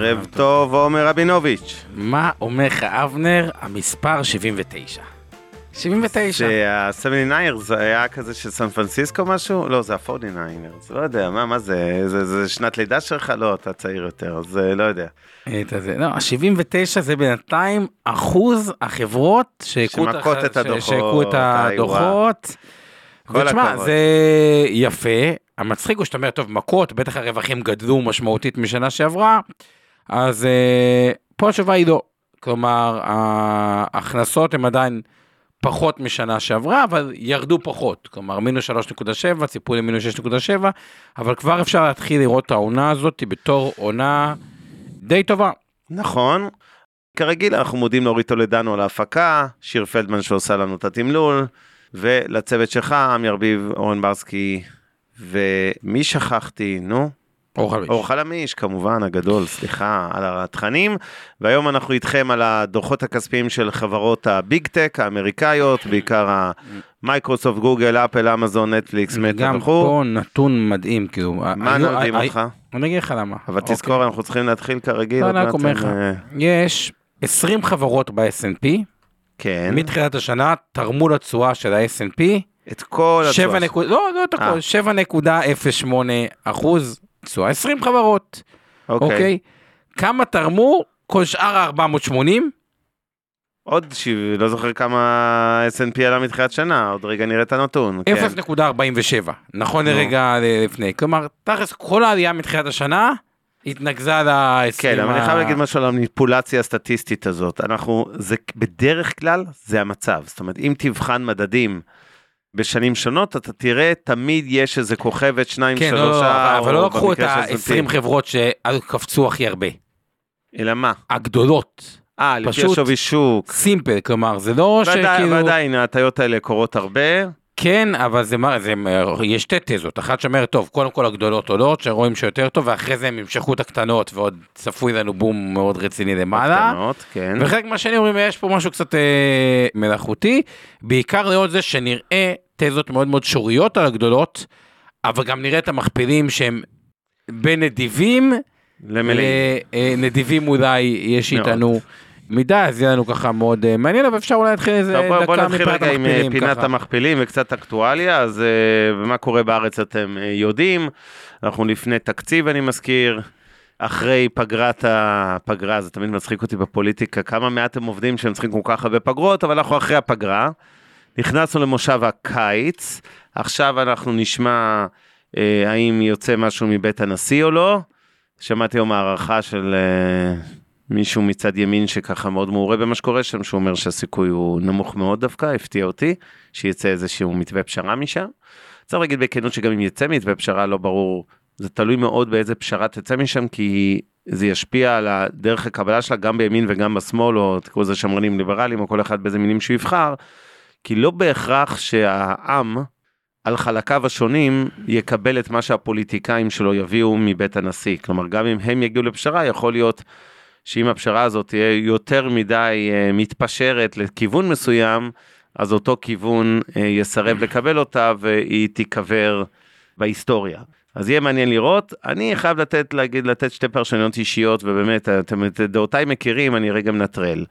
ערב טוב, עומר רבינוביץ'. מה אומר לך אבנר? המספר 79. 79. שה-79 זה היה כזה של סן פרנסיסקו משהו? לא, זה ה-49ers, לא יודע, מה, מה זה? זה, זה שנת לידה שלך? לא, אתה צעיר יותר, אז אה, לא יודע. לא, ה-79 זה בינתיים אחוז החברות שהכו שמכות את הדוחות, ותשמע. זה יפה. המצחיק הוא שאתה אומר, טוב, מכות, בטח הרווחים גדלו משמעותית משנה שעברה, אז אה, פה התשובה היא לא. כלומר, ההכנסות הן עדיין פחות משנה שעברה, אבל ירדו פחות. כלומר, מינוס 3.7, ציפו למינוס 6.7, אבל כבר אפשר להתחיל לראות את העונה הזאת בתור עונה די טובה. נכון. כרגיל, אנחנו מודים לאורית טולדנו על ההפקה, שיר פלדמן שעושה לנו את התמלול, ולצוות שלך, עמי ארביב, אורן ברסקי, ומי שכחתי? נו? אור חלמיש. אור חלמיש, כמובן, הגדול, סליחה על התכנים. והיום אנחנו איתכם על הדוחות הכספיים של חברות ה big tech האמריקאיות, בעיקר המייקרוסופט, גוגל, אפל, אמזון, נטפליקס, גם וכו'. פה נתון מדהים, כאילו. מה הי- אותך? אני אגיד לך למה. אבל אוקיי. תזכור, אנחנו צריכים להתחיל כרגיל. לא, אני רק אומר לך, אה, יש 20 חברות ב-S&P, כן, מתחילת השנה תרמו לתשואה של ה-S&P, את כל 7 התשואה. לא, לא את. הכל, 7.08 אחוז תשואה, 20 חברות, אוקיי. אוקיי? כמה תרמו כל שאר ה-480? עוד, ש... לא זוכר כמה S&P עלה מתחילת שנה, עוד רגע נראה את הנתון. כן. 0.47, נכון נו. לרגע לפני. כלומר, תכלס כל העלייה מתחילת השנה התנקזה ל-20. כן, אבל אני חייב להגיד משהו על המניפולציה הסטטיסטית הזאת. אנחנו, זה בדרך כלל, זה המצב. זאת אומרת, אם תבחן מדדים בשנים שונות, אתה תראה, תמיד יש איזה כוכבת, שניים, כן, לא, שלושה, לא, אבל לא לקחו את במקרה של ה-20 S&P. חברות שקפצו הכי הרבה. אלא מה? הגדולות, אה, לפי השווי שוק. סימפל, כלומר, זה לא ועדיין- שכאילו... ועדיין, ההטיות האלה קורות הרבה. כן, אבל זה, מה- זה, יש שתי תזות, אחת שאומרת, טוב, קודם כל הגדולות עולות, שרואים שיותר טוב, ואחרי זה הם ימשכו את הקטנות, ועוד צפוי לנו בום מאוד רציני למעלה. קטנות, כן. וחלק מהשני אומרים, יש פה משהו קצת אה, מלאכותי, בעיקר לאור זה שנראה תזות מאוד מאוד שוריות על הגדולות, אבל גם נראה את המכפילים שהם בין נדיבים, למלאים. לנדיבים אולי יש מאוד. איתנו מידה, אז יהיה לנו ככה מאוד אה, מעניין, אבל אפשר אולי להתחיל איזה טוב, בוא, בוא דקה נתחיל רגע עם אה, המכפילים. פינת ככה. המכפילים וקצת אקטואליה, אז אה, מה קורה בארץ אתם יודעים, אנחנו לפני תקציב אני מזכיר, אחרי פגרת הפגרה, זה תמיד מצחיק אותי בפוליטיקה, כמה מעט הם עובדים שהם צריכים כל כך הרבה פגרות, אבל אנחנו אחרי הפגרה, נכנסנו למושב הקיץ, עכשיו אנחנו נשמע אה, האם יוצא משהו מבית הנשיא או לא, שמעתי היום הערכה של... אה, מישהו מצד ימין שככה מאוד מעורה במה שקורה שם, שהוא אומר שהסיכוי הוא נמוך מאוד דווקא, הפתיע אותי, שיצא איזשהו מתווה פשרה משם. צריך להגיד בכנות שגם אם יצא מתווה פשרה לא ברור, זה תלוי מאוד באיזה פשרה תצא משם, כי זה ישפיע על דרך הקבלה שלה גם בימין וגם בשמאל, או תקראו לזה שמרנים ליברלים, או כל אחד באיזה מינים שהוא יבחר, כי לא בהכרח שהעם, על חלקיו השונים, יקבל את מה שהפוליטיקאים שלו יביאו מבית הנשיא. כלומר, גם אם הם יגיעו לפשרה, יכול להיות שאם הפשרה הזאת תהיה יותר מדי אה, מתפשרת לכיוון מסוים, אז אותו כיוון אה, יסרב לקבל אותה והיא תיקבר בהיסטוריה. אז יהיה מעניין לראות. אני חייב לתת, להגיד, לתת שתי פרשנויות אישיות, ובאמת, אתם את דעותיי מכירים, אני רגע מנטרל.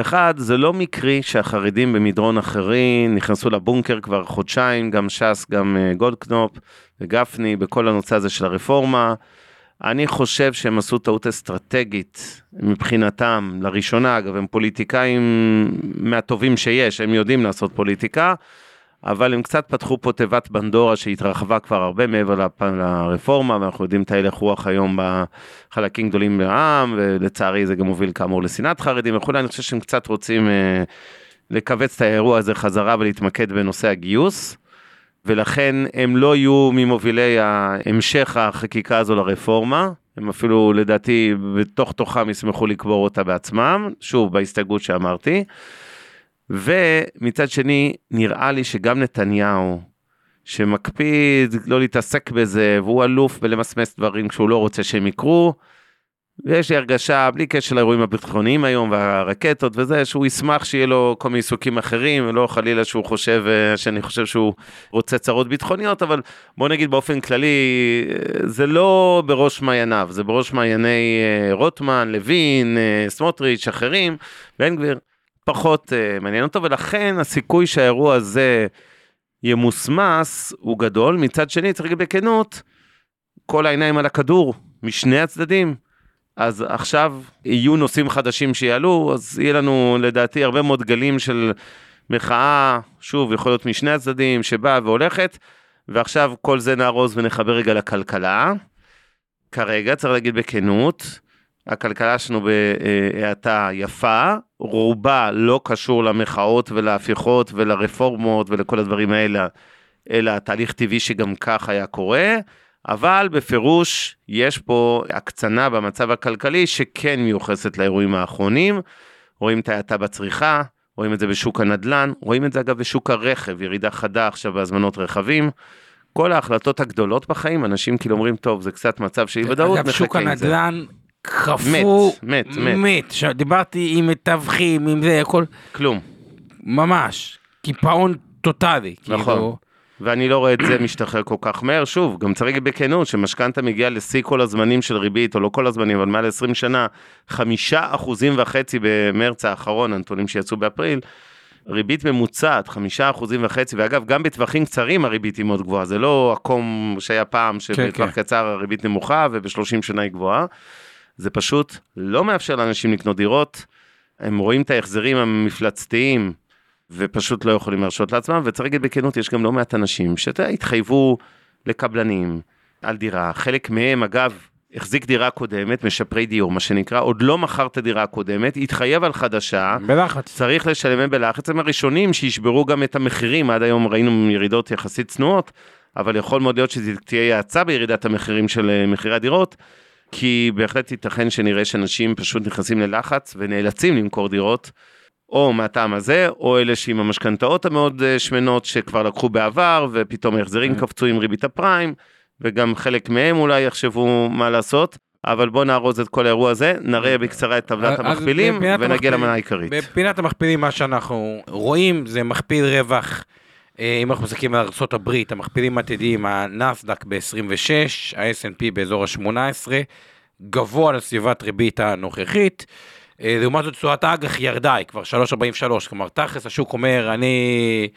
אחד, זה לא מקרי שהחרדים במדרון אחרי נכנסו לבונקר כבר חודשיים, גם ש"ס, גם אה, גולדקנופ וגפני, בכל הנושא הזה של הרפורמה. אני חושב שהם עשו טעות אסטרטגית מבחינתם, לראשונה, אגב, הם פוליטיקאים מהטובים שיש, הם יודעים לעשות פוליטיקה. אבל הם קצת פתחו פה תיבת בנדורה שהתרחבה כבר הרבה מעבר לפ... לרפורמה, ואנחנו יודעים את ההלך רוח היום בחלקים גדולים בעם, ולצערי זה גם מוביל כאמור לשנאת חרדים וכולי, אני חושב שהם קצת רוצים אה, לכווץ את האירוע הזה חזרה ולהתמקד בנושא הגיוס. ולכן הם לא יהיו ממובילי המשך החקיקה הזו לרפורמה, הם אפילו לדעתי בתוך תוכם ישמחו לקבור אותה בעצמם, שוב בהסתייגות שאמרתי. ומצד שני, נראה לי שגם נתניהו, שמקפיד לא להתעסק בזה, והוא אלוף בלמסמס דברים כשהוא לא רוצה שהם יקרו, ויש לי הרגשה, בלי קשר לאירועים הביטחוניים היום והרקטות וזה, שהוא ישמח שיהיה לו כל מיני עיסוקים אחרים, ולא חלילה שהוא חושב, אה, שאני חושב שהוא רוצה צרות ביטחוניות, אבל בוא נגיד באופן כללי, אה, זה לא בראש מעייניו, זה בראש מעייני אה, רוטמן, לוין, סמוטריץ', אחרים, בן גביר, פחות מעניין אותו, ולכן הסיכוי שהאירוע הזה ימוסמס הוא גדול. מצד שני, צריך להגיד בכנות, כל העיניים על הכדור, משני הצדדים. אז עכשיו יהיו נושאים חדשים שיעלו, אז יהיה לנו לדעתי הרבה מאוד גלים של מחאה, שוב, יכול להיות משני הצדדים, שבאה והולכת, ועכשיו כל זה נארוז ונחבר רגע לכלכלה. כרגע, צריך להגיד בכנות, הכלכלה שלנו בהאטה יפה, רובה לא קשור למחאות ולהפיכות ולרפורמות ולכל הדברים האלה, אלא תהליך טבעי שגם כך היה קורה. אבל בפירוש יש פה הקצנה במצב הכלכלי שכן מיוחסת לאירועים האחרונים. רואים את ההאטה בצריכה, רואים את זה בשוק הנדל"ן, רואים את זה אגב בשוק הרכב, ירידה חדה עכשיו בהזמנות רכבים. כל ההחלטות הגדולות בחיים, אנשים כאילו אומרים, טוב, זה קצת מצב של אי ודאות, אגב, שוק הנדל"ן קפוא, מת, מת, מת. מת. דיברתי עם מתווכים, עם זה, הכל. כלום. ממש, קיפאון טוטאלי. נכון. כאילו... ואני לא רואה את זה משתחרר כל כך מהר. שוב, גם צריך להגיד בכנות, שמשכנתה מגיעה לשיא כל הזמנים של ריבית, או לא כל הזמנים, אבל מעל 20 שנה, חמישה אחוזים וחצי במרץ האחרון, הנתונים שיצאו באפריל, ריבית ממוצעת, חמישה אחוזים וחצי, ואגב, גם בטווחים קצרים הריבית היא מאוד גבוהה, זה לא עקום שהיה פעם, שבטווח כן, כן. קצר הריבית נמוכה וב-30 שנה היא גבוהה. זה פשוט לא מאפשר לאנשים לקנות דירות, הם רואים את ההחזרים המפלצתיים ופשוט לא יכולים להרשות לעצמם, וצריך להגיד בכנות, יש גם לא מעט אנשים שאתה התחייבו לקבלנים על דירה, חלק מהם אגב החזיק דירה קודמת, משפרי דיור מה שנקרא, עוד לא מכר את הדירה הקודמת, התחייב על חדשה, בלחץ, צריך לשלם בלחץ, הם הראשונים שישברו גם את המחירים, עד היום ראינו ירידות יחסית צנועות, אבל יכול מאוד להיות שזה תהיה האצה בירידת המחירים של אה, מחירי הדירות. כי בהחלט ייתכן שנראה שאנשים פשוט נכנסים ללחץ ונאלצים למכור דירות או מהטעם הזה, או אלה שעם המשכנתאות המאוד אה, שמנות שכבר לקחו בעבר, ופתאום ההחזרים כן. קפצו עם ריבית הפריים, וגם חלק מהם אולי יחשבו מה לעשות. אבל בוא נארוז את כל האירוע הזה, נראה בקצרה את טבלת המכפילים ונגיע למנה העיקרית. בפינת המכפילים מה שאנחנו רואים זה מכפיל רווח, אה, אם אנחנו מסתכלים על ארה"ב, המכפילים העתידיים, הנסדק ב-26, ה-S&P באזור ה-18, גבוה לסביבת ריבית הנוכחית. אה, לעומת זאת תשואת האג"ח ירדה, היא כבר 3.43, כלומר תכלס השוק אומר, אני,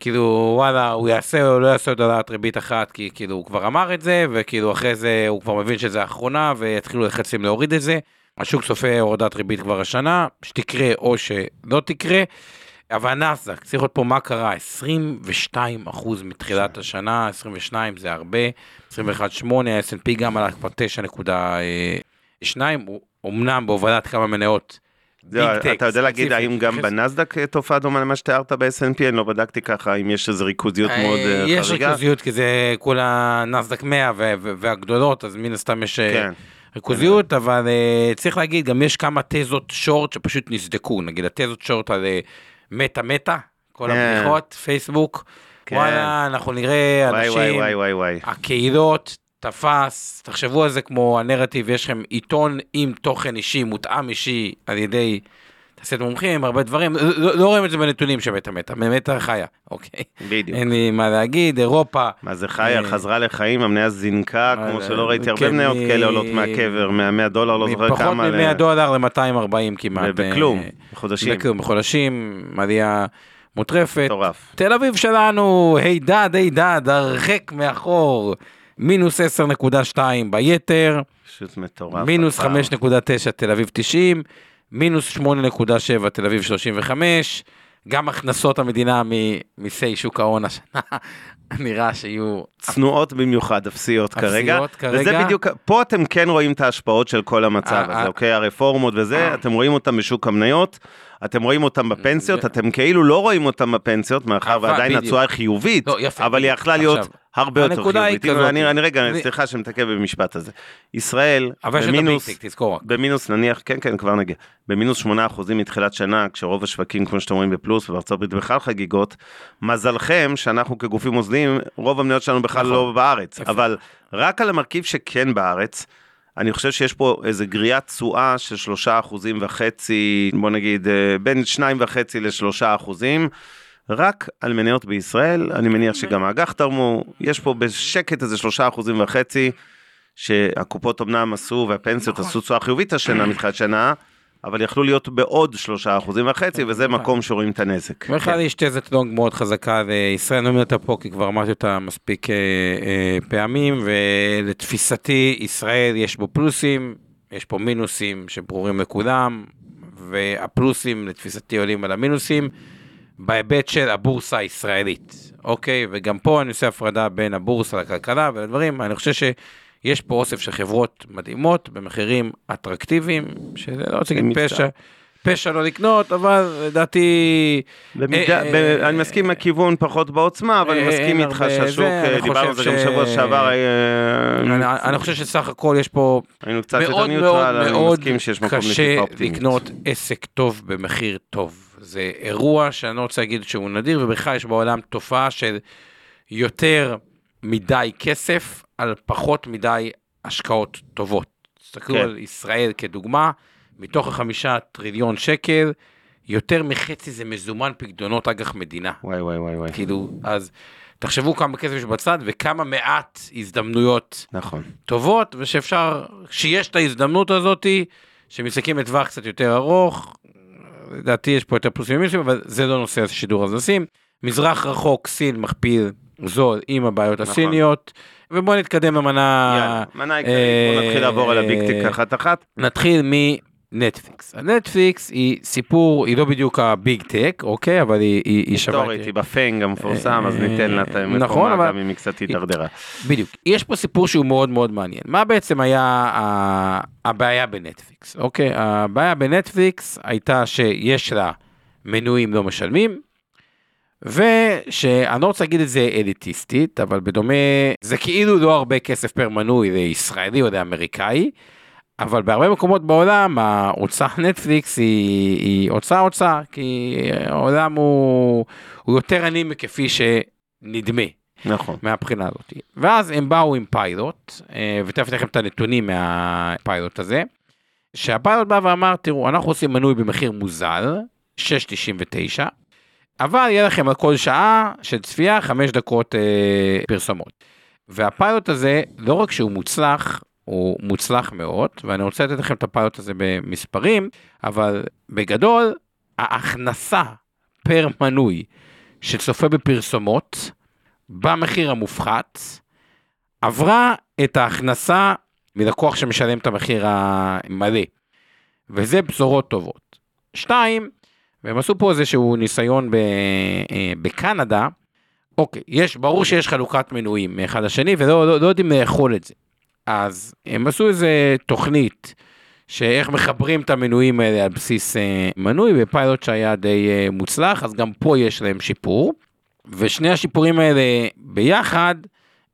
כאילו, וואלה, הוא יעשה או לא יעשה עוד העלאת ריבית אחת, כי כאילו הוא כבר אמר את זה, וכאילו אחרי זה הוא כבר מבין שזה האחרונה, ויתחילו לחצים להוריד את זה. השוק צופה הורדת ריבית כבר השנה, שתקרה או שלא תקרה. אבל הנסדק, צריך לראות פה מה קרה, 22 אחוז מתחילת השנה, 22 זה הרבה, 21.8, ה-S&P גם עלה כבר 9.2, הוא אמנם בהובלת כמה מניות. אתה יודע להגיד האם גם בנסדק אה, תופעה דומה למה שתיארת ב-S&P? אני לא בדקתי ככה, אם יש איזו ריכוזיות אה, מאוד חריגה. יש ריכוזיות כי זה כולה נסדק 100 והגדולות, אז מן הסתם יש אה, כן. ריכוזיות, אבל צריך להגיד, גם יש כמה תזות שורט שפשוט נסדקו, נגיד התזות שורט על מטה מטה, כל כן. הבדיחות, פייסבוק, וואלה, אנחנו נראה אנשים, הקהילות, תפס, תחשבו על זה כמו הנרטיב, יש לכם עיתון עם תוכן אישי, מותאם אישי על ידי תעשיית מומחים, הרבה דברים, לא, לא, לא רואים את זה בנתונים שמתה מתה, מתה חיה, אוקיי. בדיוק. אין לי מה להגיד, אירופה. מה זה חיה, אה, חזרה לחיים, המניה זינקה, כמו שלא ראיתי הרבה כן, מניות כאלה עולות מהקבר, מה-100 דולר, לא זוכר כמה. מפחות מ-100 דולר ל-240 כמעט. בכלום, אה, בחודשים. בכלום, בחודשים, עלייה. מוטרפת. מטורף. תל אביב שלנו, הידד, הידד, הרחק מאחור. מינוס 10.2 ביתר, פשוט מטורף. מינוס 5.9 תל אביב 90, מינוס 8.7 תל אביב 35, גם הכנסות המדינה ממיסי שוק ההון השנה, נראה שיהיו צנועות במיוחד, אפסיות כרגע. אפסיות כרגע. וזה בדיוק, פה אתם כן רואים את ההשפעות של כל המצב אה, הזה, אה. אוקיי? הרפורמות וזה, אתם רואים אותם בשוק המניות, אתם רואים אותם בפנסיות, אתם כאילו לא רואים אותם בפנסיות, מאחר אבל ועדיין. התשואה היא חיובית, לא, אבל היא. יכלה להיות הרבה יותר חיובית. אני, רגע, סליחה שמתעכב במשפט הזה. ישראל, במינוס, נניח, כן כן כבר נגיע, במינוס 8% מתחילת שנה, כשרוב השווקים כמו שאתם רואים בפלוס ובארצות הברית בכלל חגיגות, מזלכם שאנחנו כגופים מוסדיים, רוב המניות שלנו בכלל נכון. לא בארץ. אבל רק על המרכיב שכן בארץ, אני חושב שיש פה איזה גריעת תשואה של שלושה אחוזים וחצי, בוא נגיד אה, בין שניים וחצי לשלושה אחוזים. רק על מניות בישראל, אני מניח שגם האג"ח תרמו, יש פה בשקט איזה שלושה אחוזים וחצי, שהקופות אמנם עשו והפנסיות נכון. עשו תשואה חיובית השנה מתחילת שנה, אבל יכלו להיות בעוד שלושה אחוזים וחצי, וזה נכון. מקום שרואים את הנזק. בכלל יש תזת לונג מאוד חזקה לישראל, אני אומר אותה פה כי כבר אמרתי אותה מספיק אה, אה, פעמים, ולתפיסתי ישראל יש בו פלוסים, יש פה מינוסים שברורים לכולם, והפלוסים לתפיסתי עולים על המינוסים, בהיבט של הבורסה הישראלית, אוקיי? וגם פה אני עושה הפרדה בין הבורסה לכלכלה ולדברים, אני חושב שיש פה אוסף של חברות מדהימות במחירים אטרקטיביים, שזה לא רוצה להגיד. פשע. פשע לא לקנות, אבל לדעתי... במידה, אה, אה, אני מסכים עם הכיוון פחות בעוצמה, אבל אני אה, מסכים אין איתך שהשוק, אני דיברנו על זה גם שבוע שעבר, אני, אני חושב שסך הכל יש פה מאוד מאוד אני מאוד מסכים קשה. לקנות עסק טוב במחיר טוב. זה אירוע שאני לא רוצה להגיד שהוא נדיר, ובכלל יש בעולם תופעה של יותר מדי כסף על פחות מדי השקעות טובות. תסתכלו כן. על ישראל כדוגמה, מתוך החמישה טריליון שקל, יותר מחצי זה מזומן פקדונות אג"ח מדינה. וואי וואי וואי וואי, כאילו, אז תחשבו כמה כסף יש בצד וכמה מעט הזדמנויות נכון. טובות, ושאפשר, שיש את ההזדמנות הזאתי, שמסתכלים לטווח קצת יותר ארוך, לדעתי יש פה יותר פלוסים ממינוסים, אבל זה לא נושא השידור אז נשים. מזרח רחוק, סין מכפיל זול עם הבעיות נכון. הסיניות, ובואו נתקדם למנה, יאללה, מנה עיקרית, בוא אה, נתחיל לעבור על ה big tech אחת אחת. נתחיל מנטפליקס. הנטפליקס היא סיפור, היא לא בדיוק ה big tech, אוקיי, אבל היא, היא, היא שווה... היסטורית, היא ב FAANG המפורסם, אז אה, ניתן לה את נכון, המקומה אבל- גם אם היא קצת הידרדרה. בדיוק. יש פה סיפור שהוא מאוד מאוד מעניין. מה בעצם היה ה- הבעיה בנטפליקס? אוקיי, הבעיה בנטפליקס הייתה שיש לה מנויים לא משלמים, ושאני לא רוצה להגיד את זה אליטיסטית, אבל בדומה, זה כאילו לא הרבה כסף פר מנוי לישראלי או לאמריקאי, אבל בהרבה מקומות בעולם ההוצאה נטפליקס היא, היא הוצאה הוצאה, כי העולם הוא, הוא יותר עני מכפי שנדמה. נכון. מהבחינה הזאת. ואז הם באו עם פיילוט, אה, ותכף אתן לכם את הנתונים מהפיילוט הזה, שהפיילוט בא ואמר, תראו, אנחנו עושים מנוי במחיר מוזל, 6.99, אבל יהיה לכם על כל שעה של צפייה 5 דקות אה, פרסומות. והפיילוט הזה, לא רק שהוא מוצלח, הוא מוצלח מאוד, ואני רוצה לתת לכם את הפיילוט הזה במספרים, אבל בגדול, ההכנסה פר מנוי שצופה בפרסומות, במחיר המופחת, עברה את ההכנסה מלקוח שמשלם את המחיר המלא. וזה בשורות טובות. שתיים, והם עשו פה איזשהו ניסיון ב, אה, בקנדה, אוקיי, יש, ברור שיש חלוקת מנויים מאחד לשני ולא לא, לא יודעים לאכול את זה. אז הם עשו איזה תוכנית שאיך מחברים את המנויים האלה על בסיס אה, מנוי בפיילוט שהיה די אה, מוצלח, אז גם פה יש להם שיפור. ושני השיפורים האלה ביחד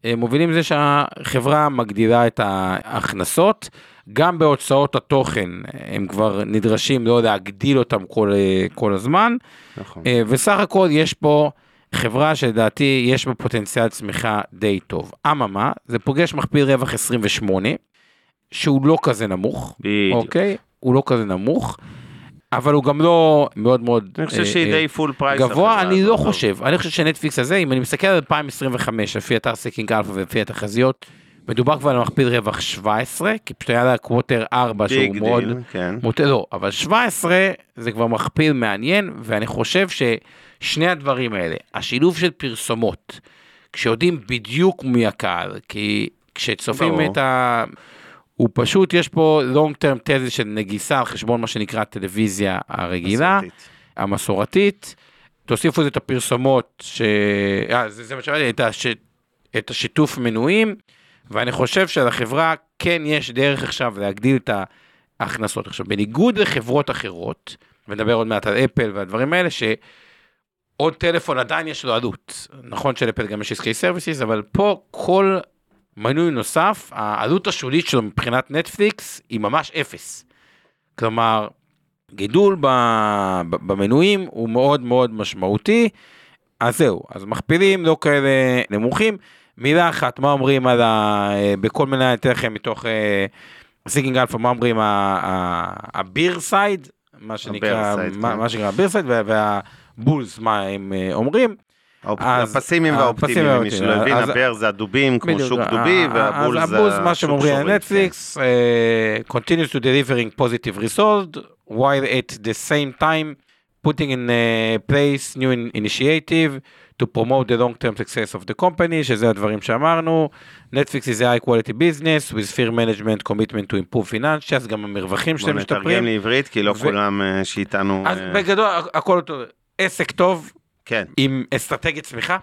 אה, מובילים לזה שהחברה מגדילה את ההכנסות, גם בהוצאות התוכן הם כבר נדרשים לא להגדיל אותם כל, אה, כל הזמן, נכון. אה, וסך הכל יש פה חברה שלדעתי יש בה פוטנציאל צמיחה די טוב. אממה, זה פוגש מכפיל רווח 28, שהוא לא כזה נמוך, בדיוק. אוקיי? הוא לא כזה נמוך, אבל הוא גם לא מאוד מאוד אני חושב שהיא אה, די full price. גבוה, אני לא. חושב, אני חושב שנטפליקס הזה, אם אני מסתכל על 2025, לפי אתר Seeking Alpha ולפי התחזיות, מדובר כבר על מכפיל רווח 17, כי פשוט היה לה quarter 4 שהוא big מאוד, דיל, כן. מוטה, לא, אבל 17 זה כבר מכפיל מעניין, ואני חושב ששני הדברים האלה, השילוב של פרסומות, כשיודעים בדיוק מי הקהל, כי כשצופים ברור. את ה... הוא פשוט, יש פה long term תזה של נגיסה על חשבון מה שנקרא הטלוויזיה הרגילה. מסורתית. המסורתית, תוסיפו לזה את הפרסומות, ש... אה, זה, זה מה שאמרתי, את, הש... את השיתוף מנויים, ואני חושב שלחברה כן יש דרך עכשיו להגדיל את ההכנסות. עכשיו, בניגוד לחברות אחרות, ונדבר עוד מעט על אפל והדברים האלה, שעוד טלפון עדיין יש לו עלות. נכון שלאפל גם יש עסקי services, אבל פה כל מנוי נוסף, העלות השולית שלו מבחינת נטפליקס היא ממש אפס. כלומר, גידול במנויים הוא מאוד מאוד משמעותי. אז זהו, אז מכפילים לא כאלה נמוכים. מילה אחת, מה אומרים על ה... בכל מיני, אני אתן לכם מתוך Seeking Alpha, מה אומרים ה bear side, מה שנקרא, מה, כן. מה שנקרא ה bear side וה bulls, מה הם אה, אומרים. הפסימים והאופטימיים, למי שלא הבין, הבר זה הדובים, כמו שוק דובי, והבול זה הבולס, מה שאומרים על נטפליקס, אה, continues to delivering positive result, while at the same time putting in place new initiative to promote the long term success of the company, שזה הדברים שאמרנו. Netflix is a high quality business with fear management commitment to improve financials, גם המרווחים שלהם משתפרים. בוא נתרגם לעברית, כי לא ו... כולם uh, שאיתנו... אז uh... בגדול, הכל אותו, עסק טוב, כן. עם אסטרטגיית צמיחה,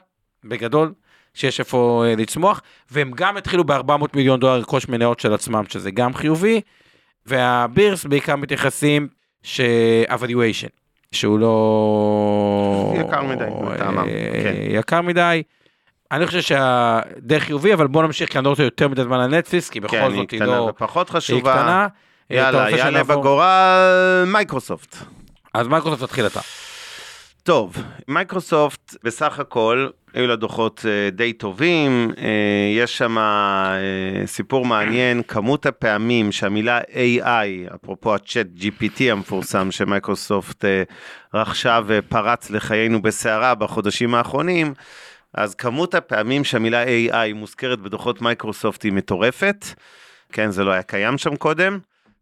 בגדול. שיש איפה uh, לצמוח, והם גם התחילו ב-400 מיליון דולר לרכוש מניות של עצמם, שזה גם חיובי, והבירס בעיקר מתייחסים ש-evaluation, שהוא לא... יקר מדי, לטעמם, אה, כן. יקר מדי. אני חושב שהדי חיובי, אבל בוא נמשיך, כי אני לא רוצה יותר מדי זמן על נטפליס, כי בכל כן, זאת היא לא... ופחות חשובה. היא קטנה. יאללה, יאללה בגורל מייקרוסופט. אז מייקרוסופט תתחיל אתה. טוב, מייקרוסופט בסך הכל היו לה דוחות אה, די טובים, אה, יש שם אה, סיפור מעניין, כמות הפעמים שהמילה AI, אפרופו הצ'אט GPT המפורסם שמייקרוסופט רכשה ופרץ לחיינו בסערה בחודשים האחרונים, אז כמות הפעמים שהמילה AI מוזכרת בדוחות מייקרוסופט היא מטורפת, כן, זה לא היה קיים שם קודם.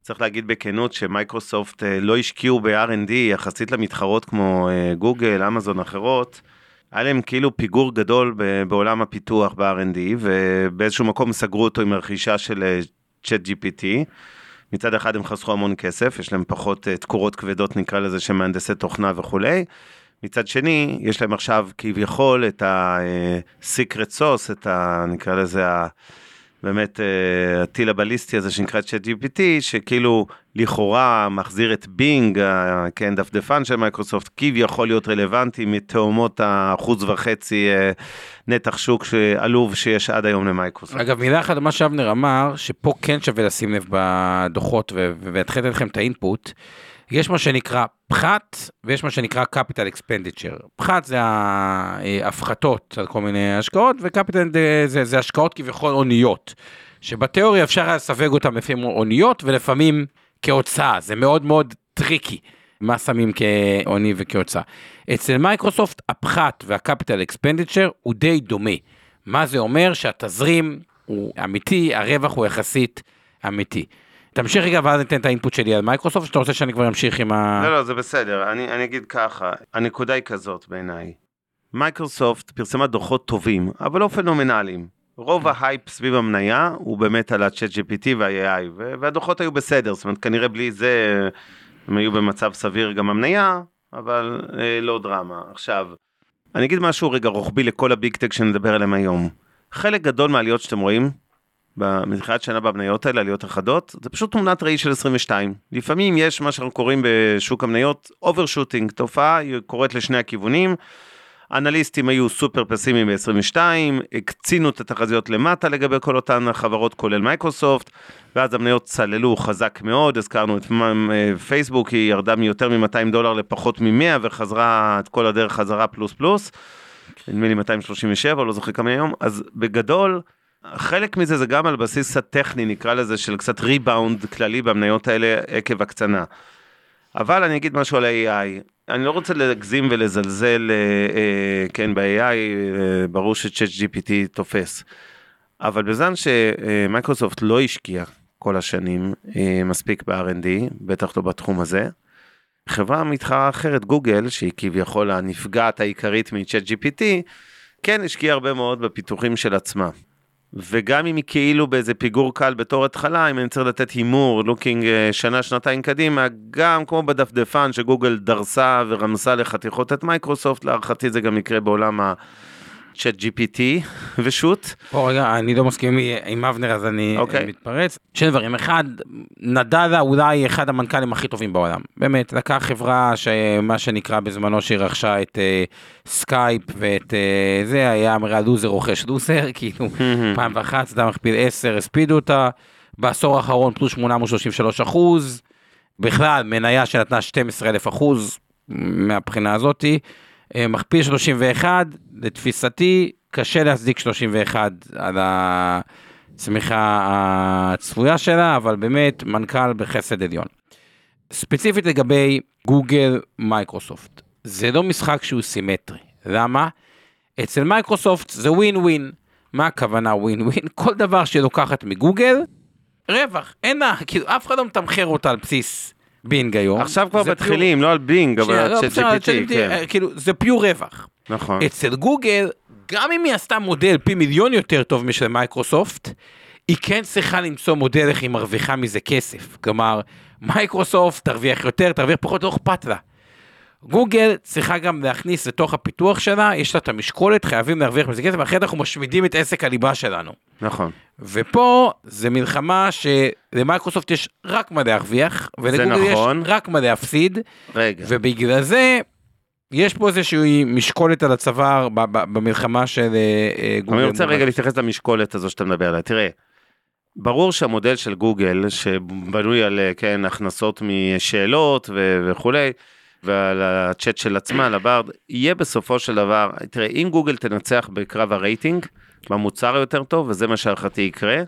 צריך להגיד בכנות שמייקרוסופט לא השקיעו ב-R&D יחסית למתחרות כמו גוגל, אמזון אחרות. היה להם כאילו פיגור גדול בעולם הפיתוח ב-R&D, ובאיזשהו מקום סגרו אותו עם הרכישה של צ'אט אה, GPT. מצד אחד הם חסכו המון כסף, יש להם פחות אה, תקורות כבדות נקרא לזה של מהנדסי תוכנה וכולי. מצד שני, יש להם עכשיו כביכול את ה-secret אה, sauce, את ה... נקרא לזה ה... באמת אה, הטיל הבליסטי הזה שנקרא צ'אט GPT, שכאילו לכאורה מחזיר את בינג, כן, דפדפן של מייקרוסופט, כביכול להיות רלוונטי מתהומות האחוז וחצי אה, נתח שוק עלוב שיש עד היום למייקרוסופט. אגב, מילה אחת מה שאבנר אמר, שפה כן שווה לשים לב בדוחות, ואתחיל לתת לכם את ה input. יש מה שנקרא פחת ויש מה שנקרא capital expenditure. פחת זה ההפחתות על כל מיני השקעות ו capital זה, זה השקעות כביכול הוניות. שבתיאוריה אפשר היה לסווג אותם לפי הוניות ולפעמים כהוצאה, זה מאוד מאוד טריקי. מה שמים כהוני וכהוצאה. אצל מייקרוסופט הפחת וה capital expenditure הוא די דומה. מה זה אומר? שהתזרים הוא אמיתי, הרווח הוא יחסית אמיתי. תמשיך רגע ואז ניתן את ה input שלי על מייקרוסופט, שאתה רוצה שאני כבר אמשיך עם ה... לא, לא, זה בסדר, אני, אני אגיד ככה, הנקודה היא כזאת בעיניי. מייקרוסופט פרסמה דוחות טובים, אבל לא פנומנליים. רוב ההייפ סביב המניה הוא באמת על ה-chat GPT וה-AI, והדוחות היו בסדר, זאת אומרת כנראה בלי זה הם היו במצב סביר גם המניה, אבל אה, לא דרמה. עכשיו, אני אגיד משהו רגע רוחבי לכל ה big tech שנדבר עליהם היום. חלק גדול מהעליות שאתם רואים, מתחילת שנה במניות האלה, עליות חדות, זה פשוט תמונת ראי של 22. לפעמים יש מה שאנחנו קוראים בשוק המניות overshooting, תופעה היא קורית לשני הכיוונים. אנליסטים היו סופר פסימיים ב-22, הקצינו את התחזיות למטה לגבי כל אותן החברות כולל מייקרוסופט, ואז המניות צללו חזק מאוד, הזכרנו את פייסבוק, היא ירדה מיותר מ-200 דולר לפחות מ-100 וחזרה את כל הדרך חזרה פלוס פלוס, נדמה לי 237, לא זוכר כמה היום, אז בגדול, חלק מזה זה גם על בסיס הטכני, נקרא לזה, של קצת ריבאונד כללי במניות האלה עקב הקצנה. אבל אני אגיד משהו על ה-AI. אני לא רוצה להגזים ולזלזל, אה, אה, כן, ב-AI, אה, ברור ש-Chat GPT תופס. אבל בזמן שמייקרוסופט לא השקיעה כל השנים מספיק ב-R&D, בטח לא בתחום הזה, חברה מתחרה אחרת, גוגל, שהיא כביכול הנפגעת העיקרית מ-Chat GPT, כן השקיעה הרבה מאוד בפיתוחים של עצמה. וגם אם היא כאילו באיזה פיגור קל בתור התחלה, אם אני צריך לתת הימור, looking אה, שנה, שנתיים קדימה, גם כמו בדפדפן שגוגל דרסה ורמסה לחתיכות את מייקרוסופט, להערכתי זה גם יקרה בעולם ה... Chat GPT ושות. פה רגע, אני לא מסכים עם אבנר אז אני אוקיי. מתפרץ. שני דברים, אחד, נדלה אולי אחד המנכ"לים הכי טובים בעולם. באמת, לקח חברה שמה שנקרא בזמנו שהיא רכשה את אה, סקייפ ואת אה, זה, היה אמרה לוזר רוכש לוזר, כאילו פעם ואחת, זה מכפיל 10, הספידו אותה. בעשור האחרון פלוס 833 אחוז. בכלל, מניה שנתנה 12 אלף אחוז מהבחינה הזאתי. אה, מכפיל 31, לתפיסתי, קשה להצדיק 31 על הצמיחה הצפויה שלה, אבל באמת מנכ"ל בחסד עליון. ספציפית לגבי גוגל מייקרוסופט, זה לא משחק שהוא סימטרי. למה? אצל מייקרוסופט זה ווין ווין. מה הכוונה ווין ווין? כל דבר שהיא לוקחת מגוגל, רווח. אין לה, כאילו אף אחד לא מתמחר אותה על בסיס בינג היום. עכשיו כבר מתחילים, לא על בינג, אבל שנייה, על לא, צ'אט ChatGPT, כן. אה, כאילו זה pure רווח. נכון. אצל גוגל, גם אם היא עשתה מודל פי מיליון יותר טוב משל מייקרוסופט, היא כן צריכה למצוא מודל איך היא מרוויחה מזה כסף. כלומר, מייקרוסופט תרוויח יותר, תרוויח פחות, לא אכפת לה. גוגל צריכה גם להכניס לתוך הפיתוח שלה, יש לה את המשקולת, חייבים להרוויח מזה כסף, אחרת אנחנו משמידים את עסק הליבה שלנו. נכון. ופה זה מלחמה שלמייקרוסופט יש רק מה להרוויח, ולגוגל נכון. יש רק מה להפסיד, רגע. ובגלל זה יש פה איזושהי משקולת על הצוואר במלחמה של אה, אה, גוגל. אני רוצה רגע להתייחס למשקולת הזו שאתה מדבר עליה. תראה, ברור שהמודל של גוגל, שבנוי על, אה, כן, הכנסות משאלות וכולי, ועל הצ'אט של עצמה, לברד, יהיה בסופו של דבר, תראה, אם גוגל תנצח בקרב הרייטינג, במוצר היותר טוב, וזה מה שהערכתי יקרה,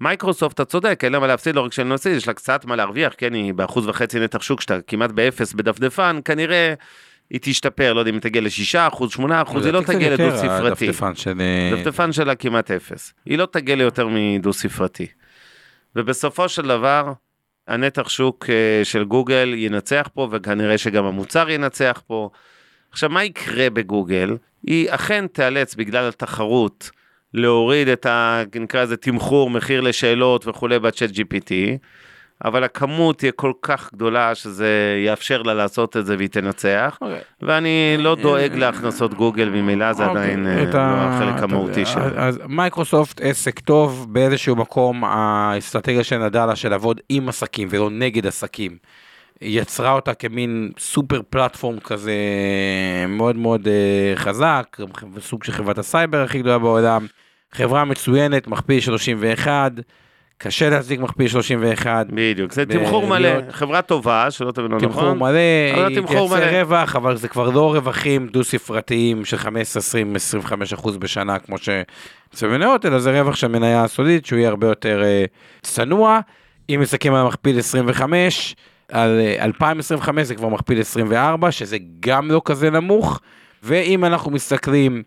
מייקרוסופט, אתה צודק, אין לה מה להפסיד, לא רק שאין לה להפסיד, יש לה קצת מה להרוויח, כן, היא באחוז וחצי נתח שוק, שאתה כמעט באפס בדפדפן, כנראה היא תשתפר, לא יודע אם היא תגיע לשישה אחוז, שמונה אחוז, היא לא תגיע לדו ספרתי. הדפדפן של... אה, דפדפן שלה כמעט אפס. היא לא תגיע ליותר מדו ספרתי. ובסופו של דבר, הנתח שוק אה, של גוגל ינצח פה, וכנראה שגם המוצר ינצח פה. עכשיו, מה יקרה בגוגל? היא אכן תיאלץ בגלל התחרות להוריד את ה... נקרא לזה תמחור, מחיר לשאלות וכולי בצ'אט GPT, אבל הכמות תהיה כל כך גדולה שזה יאפשר לה לעשות את זה והיא תנצח, אוקיי. ואני לא דואג להכנסות גוגל, ממילא זה אוקיי, עדיין אה, לא ה- החלק המהותי שלה. אז מייקרוסופט עסק טוב באיזשהו מקום האסטרטגיה של נדלה של לעבוד עם עסקים ולא נגד עסקים. יצרה אותה כמין super platform כזה מאוד מאוד אה, חזק, סוג של חברת הסייבר הכי גדולה בעולם. חברה מצוינת, מכפיל 31, קשה להצדיק מכפיל 31. בדיוק, זה תמחור מלא, חברה טובה, שלא תבין לא תמחור נכון. מלא, אבל היא תייצר מלא. רווח, אבל זה כבר לא רווחים דו-ספרתיים של 15, 20, 25 אחוז בשנה, כמו שזה מניות, אלא זה רווח של מניה סודית, שהוא יהיה הרבה יותר אה, צנוע. אם מסתכלים על מכפיל 25, על אה, 2025 זה כבר מכפיל 24, שזה גם לא כזה נמוך. ואם אנחנו מסתכלים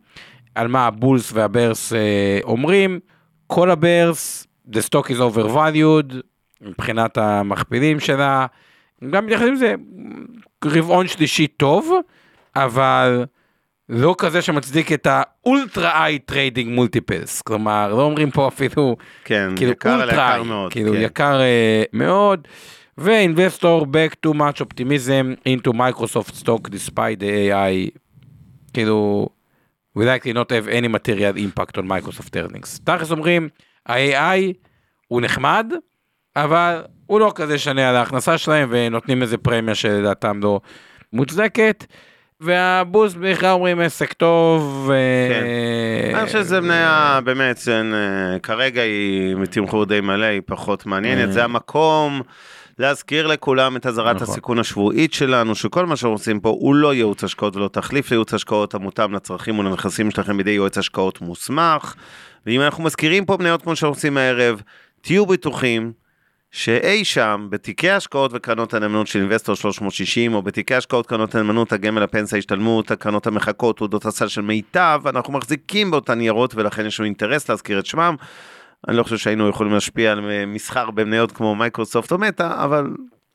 על מה ה bulls וה bears אה, אומרים, כל ה bears, the stock is overvalued, מבחינת המכפילים שלה, גם מתייחסים לזה, רבעון שלישי טוב, אבל לא כזה שמצדיק את ה ultra high trading multiples, כלומר לא אומרים פה אפילו כן, כאילו יקר ultra high, מאוד. כאילו כן. יקר אה, מאוד. ו- investors bake too much optimism into Microsoft stock despite the AI, כאילו, we likely not have any material impact on Microsoft earnings. תכלס אומרים, ה-AI הוא נחמד, אבל הוא לא כזה שונה על ההכנסה שלהם ונותנים איזה פרמיה שלדעתם לא מוצדקת. והבוס בכלל אומרים עסק טוב. אה, אני חושב שזה מניה באמת, אה, כרגע היא מתמחור די מלא, היא פחות מעניינת, אה. זה המקום להזכיר לכולם את אזהרת נכון. הסיכון השבועית שלנו, שכל מה שאנחנו עושים פה הוא לא ייעוץ השקעות ולא תחליף לייעוץ השקעות המותאם לצרכים ולנכסים שלכם בידי יועץ השקעות מוסמך. ואם אנחנו מזכירים פה מניות כמו שאנחנו עושים הערב, תהיו בטוחים שאי שם, בתיקי השקעות וקרנות הנאמנות של אינבסטור 360, או בתיקי השקעות קרנות הנאמנות, הגמל, הפנסיה, השתלמות, הקרנות המחקות, תעודות הסל של מיטב, אנחנו מחזיקים באותן ניירות, ולכן יש לנו אינטרס להזכיר את שמם. אני לא חושב שהיינו יכולים להשפיע על מסחר במניות כמו מייקרוסופט או מטא, אבל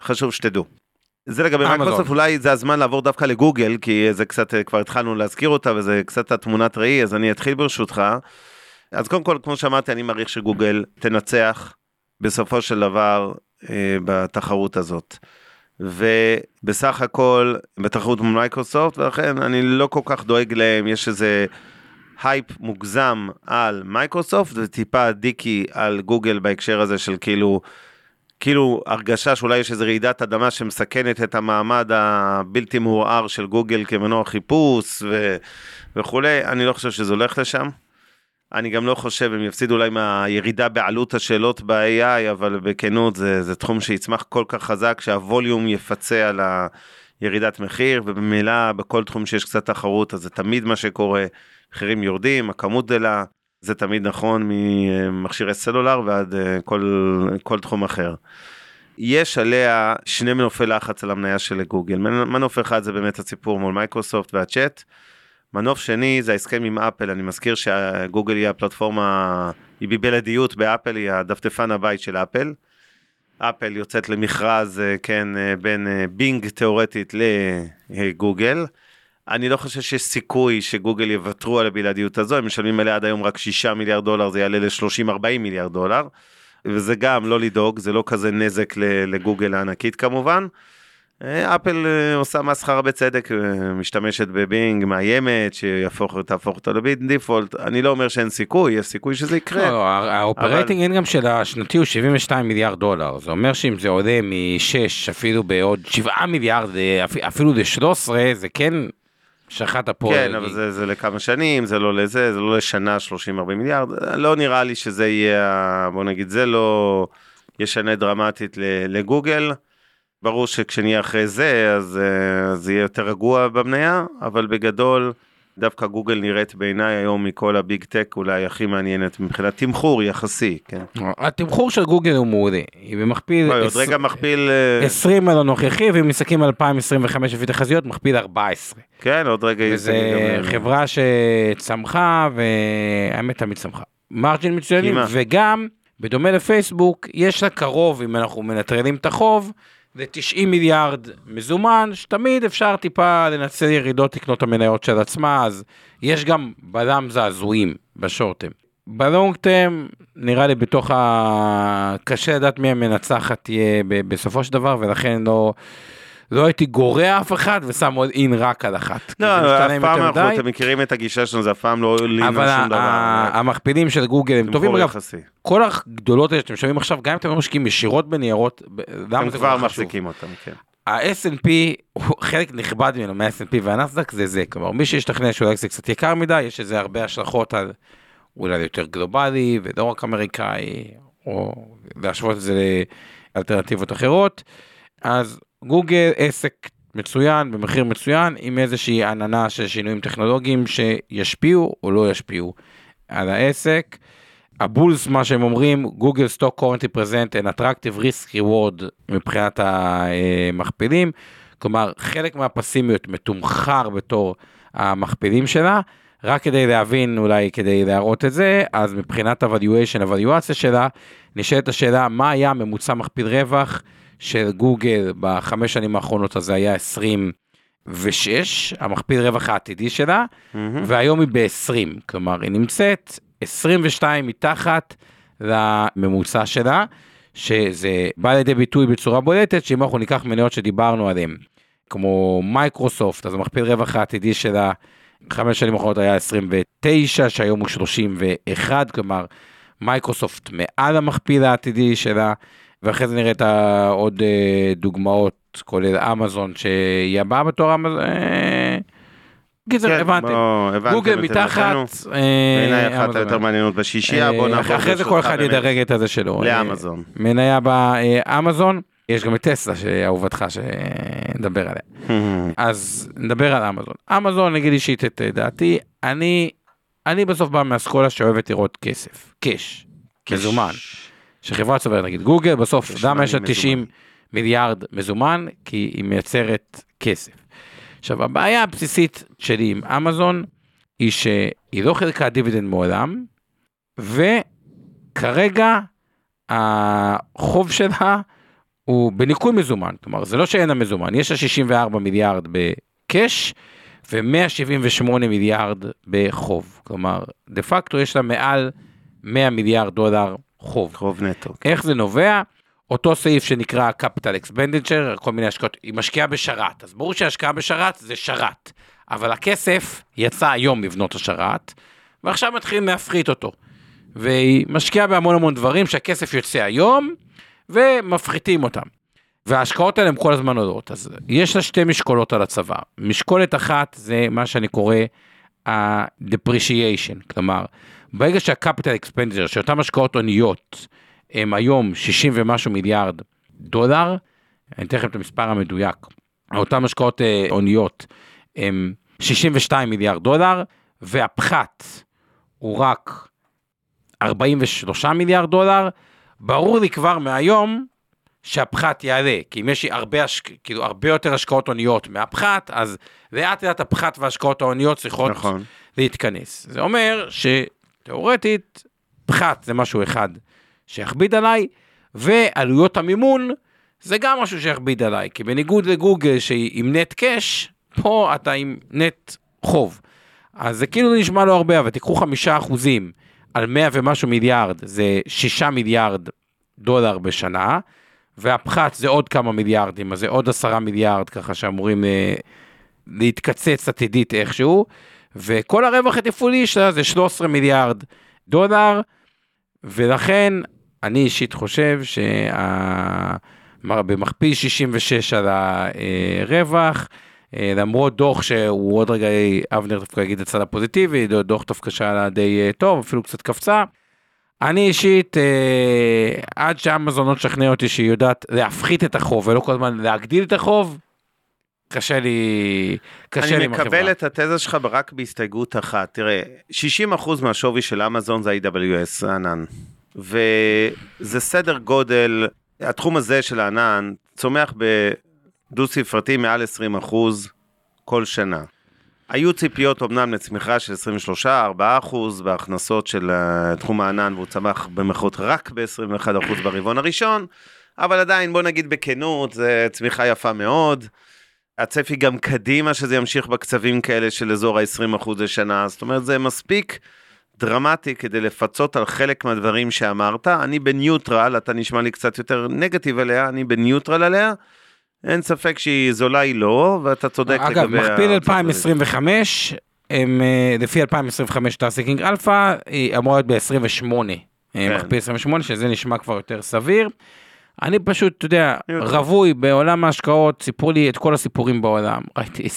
חשוב שתדעו. זה לגבי. מייקרוסופט, אולי זה הזמן לעבור דווקא לגוגל, כי זה קצת, כבר התחלנו להזכיר אותה, וזה קצת התמונת ראי, אז אני אתחיל ברשותך. אז קודם כל, כמו שאמרתי, אני מעריך שגוגל תנצח בסופו של דבר אה, בתחרות הזאת. ובסך הכל בתחרות מול מייקרוסופט, ולכן אני לא כל כך דואג להם, יש איזה הייפ מוגזם על מייקרוסופט וטיפה דיקי על גוגל בהקשר הזה של כאילו, כאילו הרגשה שאולי יש איזה רעידת אדמה שמסכנת את המעמד הבלתי מעורער של גוגל כמנוע חיפוש ו... וכולי, אני לא חושב שזה הולך לשם. אני גם לא חושב, הם יפסידו אולי מהירידה בעלות השאלות ב-AI, אבל בכנות זה, זה תחום שיצמח כל כך חזק שהווליום יפצה על הירידת מחיר, ובמילא בכל תחום שיש קצת תחרות, אז זה תמיד מה שקורה, מחירים יורדים, הכמות גדלה, זה תמיד נכון ממכשירי סלולר ועד אה, כל, כל תחום אחר. יש עליה שני מנופי לחץ על המניה של גוגל, מנוף אחד זה באמת הסיפור מול מייקרוסופט והצ'אט, מנוף שני זה ההסכם עם אפל, אני מזכיר שגוגל היא הפלטפורמה, היא בבלעדיות באפל, היא הדפדפן הבית של אפל. אפל יוצאת למכרז, אה, כן, אה, בין אה, בינג תאורטית לגוגל. אני לא חושב שיש סיכוי שגוגל יוותרו על הבלעדיות הזו, הם משלמים עליה עד היום רק 6 מיליארד דולר, זה יעלה ל-30-40 מיליארד דולר. וזה גם לא לדאוג, זה לא כזה נזק לגוגל הענקית כמובן. אפל אה, עושה מסחרה בצדק, אה, משתמשת בבינג, מאיימת, שיהפוך, תהפוך אותו לביט דיפולט, אני לא אומר שאין סיכוי, יש סיכוי שזה יקרה. לא, האופרייטינג אין גם של השנתי הוא 72 מיליארד דולר, זה אומר שאם זה עולה מ-6 אפילו בעוד 7 מיליארד, אה, אפילו ל-13, זה כן שחט הפועל. כן, אבל זה, זה לכמה שנים, זה לא לזה, זה לא לשנה 30-40 מיליארד, לא נראה לי שזה יהיה, בוא נגיד, זה לא ישנה דרמטית לגוגל. ברור שכשנהיה אחרי זה, אז אה, זה יהיה יותר רגוע במניה, אבל בגדול, דווקא גוגל נראית בעיניי היום מכל הביג טק אולי הכי מעניינת מבחינת תמחור יחסי, כן. התמחור של גוגל הוא מעולה, היא במכפיל... לא, עוד רגע מכפיל... 20 אה, על הנוכחי, ואם מסתכלים על 2025 לפי תחזיות, מכפיל 14. כן, עוד רגע... וזה אה, חברה שצמחה, והאמת תמיד צמחה. מרג'ין מצוינים, וגם, בדומה לפייסבוק, יש לה קרוב, אם אנחנו מנטרלים את החוב, זה 90 מיליארד מזומן, שתמיד אפשר טיפה לנצל ירידות לקנות את המניות של עצמה, אז יש גם בלם זעזועים בשורטם. בלונג טרם, נראה לי בתוך ה... קשה לדעת מי המנצחת תהיה בסופו של דבר, ולכן לא... לא הייתי גורע אף אחד ושם עוד אין רק על אחת. לא, אף פעם אנחנו, אתם מכירים את הגישה שלנו, זה אף פעם לא לינה שום דבר. אבל המכפילים של גוגל הם טובים, אגב, כל הגדולות האלה שאתם שומעים עכשיו, גם אם אתם לא משקיעים ישירות בניירות, הם כבר מחזיקים אותם, כן. ה-S&P, חלק נכבד ממנו מה-S&P והנסדק זה זה, כלומר מי שישתכנע שאולי זה קצת יקר מדי, יש לזה הרבה השלכות על אולי יותר גלובלי ולא רק אמריקאי, או להשוות את זה לאלטרנטיבות אחרות, אז גוגל עסק מצוין במחיר מצוין עם איזושהי עננה של שינויים טכנולוגיים שישפיעו או לא ישפיעו על העסק. הבולס מה שהם אומרים גוגל סטוק קורנטי פרזנט אין אטרקטיב ריסק ריוורד מבחינת המכפילים כלומר חלק מהפסימיות מתומחר בתור המכפילים שלה רק כדי להבין אולי כדי להראות את זה אז מבחינת הוואליואציה שלה נשאלת השאלה מה היה ממוצע מכפיל רווח של גוגל בחמש שנים האחרונות הזה היה 26, המכפיל רווח העתידי שלה, mm-hmm. והיום היא ב-20, כלומר היא נמצאת 22 מתחת לממוצע שלה, שזה בא לידי ביטוי בצורה בולטת, שאם אנחנו ניקח מניות שדיברנו עליהן, כמו מייקרוסופט, אז המכפיל רווח העתידי שלה, חמש שנים האחרונות היה 29, שהיום הוא 31, כלומר מייקרוסופט מעל המכפיל העתידי שלה. ואחרי זה נראית עוד אה, דוגמאות, כולל אמזון, שהיא הבאה בתור אמזון. אה, קיצר, כן, הבנתם. גוגל מתחת. בעיניי אה, אחת היותר מעניינות בשישייה, בוא נעבור. אחרי זה כל אחד ידרג את הזה שלו. לאמזון. מניה באמזון. יש גם את טסלה שאהובתך שנדבר עליה. אז נדבר על אמזון. אמזון נגיד אישית את דעתי, אני, אני בסוף בא מהאסכולה שאוהבת לראות כסף, קאש, מזומן. שחברה צוברת, נגיד גוגל, בסוף, למה יש לה 90 מיליארד מזומן? כי היא מייצרת כסף. עכשיו, הבעיה הבסיסית שלי עם אמזון, היא שהיא לא חלקה דיבידנד מעולם, וכרגע החוב שלה הוא בניכוי מזומן, כלומר זה לא שאין לה מזומן, יש לה 64 מיליארד בקאש, ו-178 מיליארד בחוב. כלומר, דה פקטו יש לה מעל 100 מיליארד דולר חוב. חוב נטו. איך זה נובע? אותו סעיף שנקרא capital expenditure, כל מיני השקעות, היא משקיעה בשרת, אז ברור שהשקעה בשרת זה שרת, אבל הכסף יצא היום לבנות השרת, ועכשיו מתחילים להפחית אותו. והיא משקיעה בהמון המון דברים שהכסף יוצא היום, ומפחיתים אותם. וההשקעות האלה הן כל הזמן עולות, אז יש לה שתי משקולות על הצבא. משקולת אחת זה מה שאני קורא ה-depreciation, כלומר, ברגע שה-capital expenditure, שאותן השקעות הוניות, הם היום 60 ומשהו מיליארד דולר, אני אתן לכם את המספר המדויק, אותן השקעות אה, הוניות הם 62 מיליארד דולר, והפחת הוא רק 43 מיליארד דולר, ברור לי כבר מהיום שהפחת יעלה, כי אם יש לי הרבה, השק... כאילו, הרבה יותר השקעות הוניות מהפחת, אז לאט לאט הפחת וההשקעות ההוניות צריכות נכון. להתכנס. זה אומר שתאורטית, פחת זה משהו אחד שיכביד עליי, ועלויות המימון זה גם משהו שיכביד עליי, כי בניגוד לגוגל שהיא עם נט קאש, פה אתה עם נט חוב. אז זה כאילו נשמע לא הרבה, אבל תיקחו חמישה אחוזים על 100 ומשהו מיליארד, זה שישה מיליארד דולר בשנה, והפחת זה עוד כמה מיליארדים, אז זה עוד עשרה מיליארד ככה שאמורים אה, להתקצץ עתידית איכשהו, וכל הרווח התפעולי שלה זה 13 מיליארד דולר, ולכן אני אישית חושב שבמכפיל 66 על הרווח, אה, למרות דוח שהוא עוד רגע, אבנר דווקא יגיד את הצד הפוזיטיבי, דוח דווקא שהיה די אה, טוב, אפילו קצת קפצה. אני אישית, אה, עד שאמזון לא תשכנע אותי שהיא יודעת להפחית את החוב ולא כל הזמן להגדיל את החוב, קשה לי, קשה לי אני עם החברה. מקבל את התזה שלך רק בהסתייגות אחת. תראה, 60% מהשווי של אמזון זה AWS, הענן. וזה סדר גודל, התחום הזה של הענן צומח בדו ספרתי מעל 20% כל שנה. היו ציפיות אמנם לצמיחה של 23-4% בהכנסות של אה, תחום הענן, והוא צמח במחות רק ב-21% ברבעון הראשון, אבל עדיין, בוא נגיד בכנות, זו צמיחה יפה מאוד. הצפי גם קדימה שזה ימשיך בקצבים כאלה של אזור ה-20% לשנה, זאת אומרת זה מספיק דרמטי כדי לפצות על חלק מהדברים שאמרת. אני בניוטרל, אתה נשמע לי קצת יותר נגטיב עליה, אני בניוטרל עליה. אין ספק שהיא זולה היא לא, ואתה צודק אגב, לגבי... מכפיל ה- 2025, הם, אה, לפי 2025 Seeking Alpha, היא אמורה להיות ב-28. כן. מכפיל 28, שזה נשמע כבר יותר סביר. אני פשוט, אתה יודע. רווי בעולם ההשקעות, סיפרו לי את כל הסיפורים בעולם. ראיתי,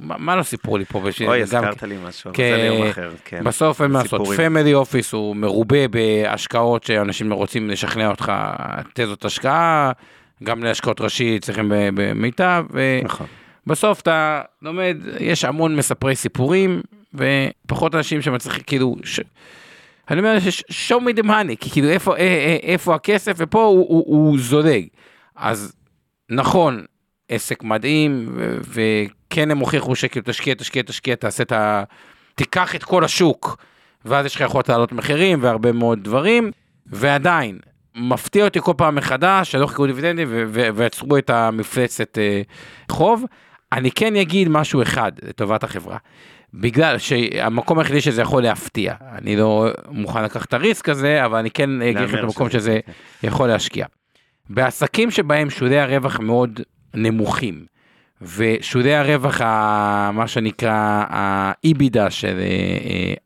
מה לא סיפרו לי פה? אוי, הזכרת לי משהו, אבל זה ליום אחר, כן. בסוף אין מה לעשות. family office הוא מרובה בהשקעות שאנשים רוצים לשכנע אותך, תזות השקעה, גם להשקעות ראשי צריכים במיטב, נכון. ובסוף אתה לומד, יש המון מספרי סיפורים, ופחות אנשים שמצליחים, כאילו, ש... אני אומר, ש- show me the money, כי כאילו איפה, אה, אה, איפה הכסף, ופה הוא, הוא, הוא זולג. אז נכון, עסק מדהים, וכן הם הוכיחו שכאילו תשקיע, תשקיע, תשקיע, תעשה את ה... תיקח את כל השוק, ואז יש לך יכולת להעלות מחירים והרבה מאוד דברים, ועדיין, מפתיע אותי כל פעם מחדש שלא חיכו דיבידנדים ויצרו את המפלצת אה, חוב. אני כן אגיד משהו אחד לטובת החברה. בגלל שהמקום היחידי שזה יכול להפתיע, אני לא מוכן לקחת את הריסק הזה, אבל אני כן אגיד את המקום שזה- שזה יכול להשקיע. בעסקים שבהם שולי הרווח מאוד נמוכים, ושולי הרווח, ה, מה שנקרא ה-EBITDA של אה,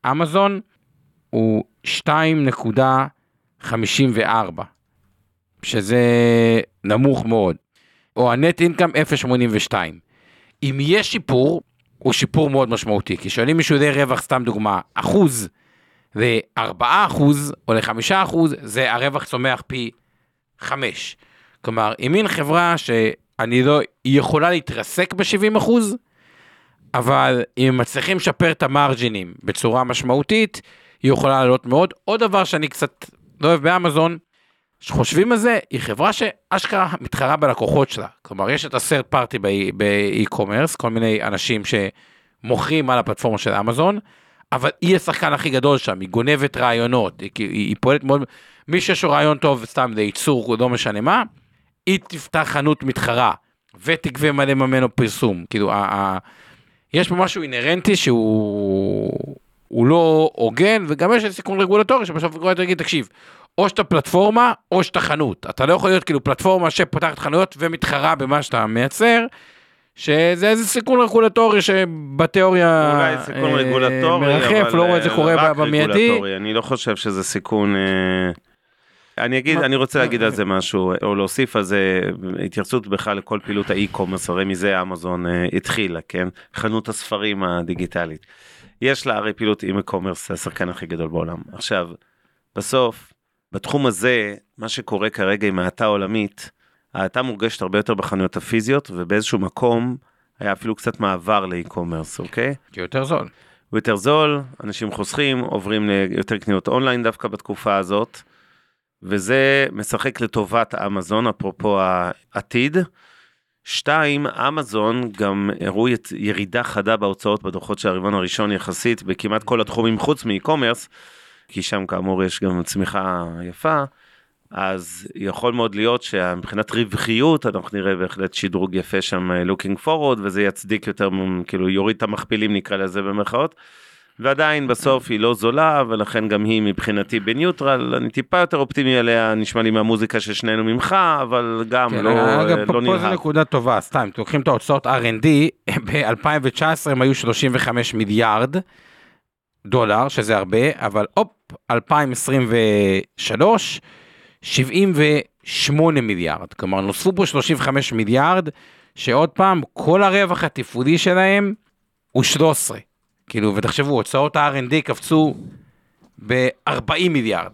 אה, אמזון, הוא 2.54, שזה נמוך מאוד, או הנט אינקאם 0.82. אם יש שיפור, הוא שיפור מאוד משמעותי, כי שואלים משולי רווח, סתם דוגמה, אחוז ל-4 אחוז או ל-5 אחוז, זה הרווח צומח פי 5. כלומר, אם מין חברה שאני לא, היא יכולה להתרסק ב-70 אחוז, אבל אם מצליחים לשפר את המרג'ינים בצורה משמעותית, היא יכולה לעלות מאוד. עוד דבר שאני קצת לא אוהב באמזון, שחושבים על זה, היא חברה שאשכרה מתחרה בלקוחות שלה. כלומר, יש את הסרט פארטי באי-קומרס, כל מיני אנשים שמוכרים על הפלטפורמה של אמזון, אבל היא השחקן הכי גדול שם, היא גונבת רעיונות, היא, היא, היא פועלת מאוד, מי שיש לו רעיון טוב סתם לייצור, לא משנה מה, היא תפתח חנות מתחרה ותגבה מלא ממנו פרסום. כאילו, ה, ה, יש פה משהו אינהרנטי שהוא הוא לא הוגן, וגם יש סיכון רגולטורי שבסוף רגולטור יגיד, תקשיב, או שאתה פלטפורמה או שאתה חנות. אתה לא יכול להיות כאילו פלטפורמה שפותחת חנויות ומתחרה במה שאתה מייצר. שזה איזה סיכון רגולטורי שבתיאוריה אולי סיכון אה, רגולטורי, מרחף, לא רואה את זה אה, קורה במיידי. אני לא חושב שזה סיכון... אה, אני אגיד? אני רוצה להגיד על זה משהו, או להוסיף על זה התייחסות בכלל לכל פעילות ה e-commerce, הרי מזה אמזון אה, התחילה, כן? חנות הספרים הדיגיטלית. יש לה הרי פעילות e-commerce, זה השחקן הכי גדול בעולם. עכשיו, בסוף, בתחום הזה, מה שקורה כרגע עם האטה עולמית, ההאטה מורגשת הרבה יותר בחנויות הפיזיות, ובאיזשהו מקום היה אפילו קצת מעבר ל e-commerce, אוקיי? כי יותר זול. הוא יותר זול, אנשים חוסכים, עוברים ליותר קניות אונליין דווקא בתקופה הזאת, וזה משחק לטובת אמזון, אפרופו העתיד. שתיים, אמזון גם הראו ירידה חדה בהוצאות בדוחות של הרבעון הראשון יחסית בכמעט כל התחומים חוץ מאי-קומרס, כי שם כאמור יש גם צמיחה יפה, אז יכול מאוד להיות שמבחינת רווחיות אנחנו נראה בהחלט שדרוג יפה שם אה, looking forward וזה יצדיק יותר כאילו יוריד את המכפילים נקרא לזה במרכאות. ועדיין בסוף היא לא זולה ולכן גם היא מבחינתי בניוטרל אני טיפה יותר אופטימי עליה נשמע לי מהמוזיקה של שנינו ממך אבל גם כן, לא, אגב, אה, פה, לא פה זו. נקודה טובה, סתם, לוקחים את ההוצאות R&D, ב-2019 הם היו 35 מיליארד דולר, שזה הרבה, אבל הופ, 2023, 78 מיליארד. כלומר, נוספו פה 35 מיליארד, שעוד פעם, כל הרווח התפעולי שלהם הוא 13. כאילו, ותחשבו, הוצאות ה-R&D קפצו ב-40 מיליארד.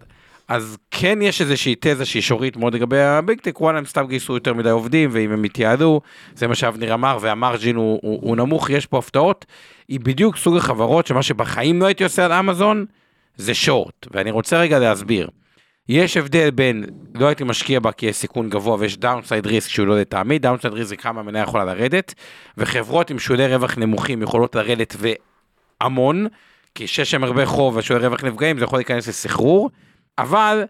אז כן יש איזושהי תזה שהיא שורית מאוד לגבי ה Big Tech, וואלה הם סתם גייסו יותר מדי עובדים, ואם הם יתייעלו, זה מה שאבניר אמר, וה margin הוא, הוא, הוא נמוך, יש פה הפתעות. היא בדיוק סוג החברות שמה שבחיים לא הייתי עושה על אמזון, זה short. ואני רוצה רגע להסביר. יש הבדל בין לא הייתי משקיע בה כי יש סיכון גבוה ויש downside risk שהוא לא לטעמי, downside risk זה כמה המניה יכולה לרדת, וחברות עם שולי רווח נמוכים יכולות לרדת והמון, כי שיש שם הרבה חוב ושולי רווח נפגעים זה יכול להיכנס לסחרור, אבל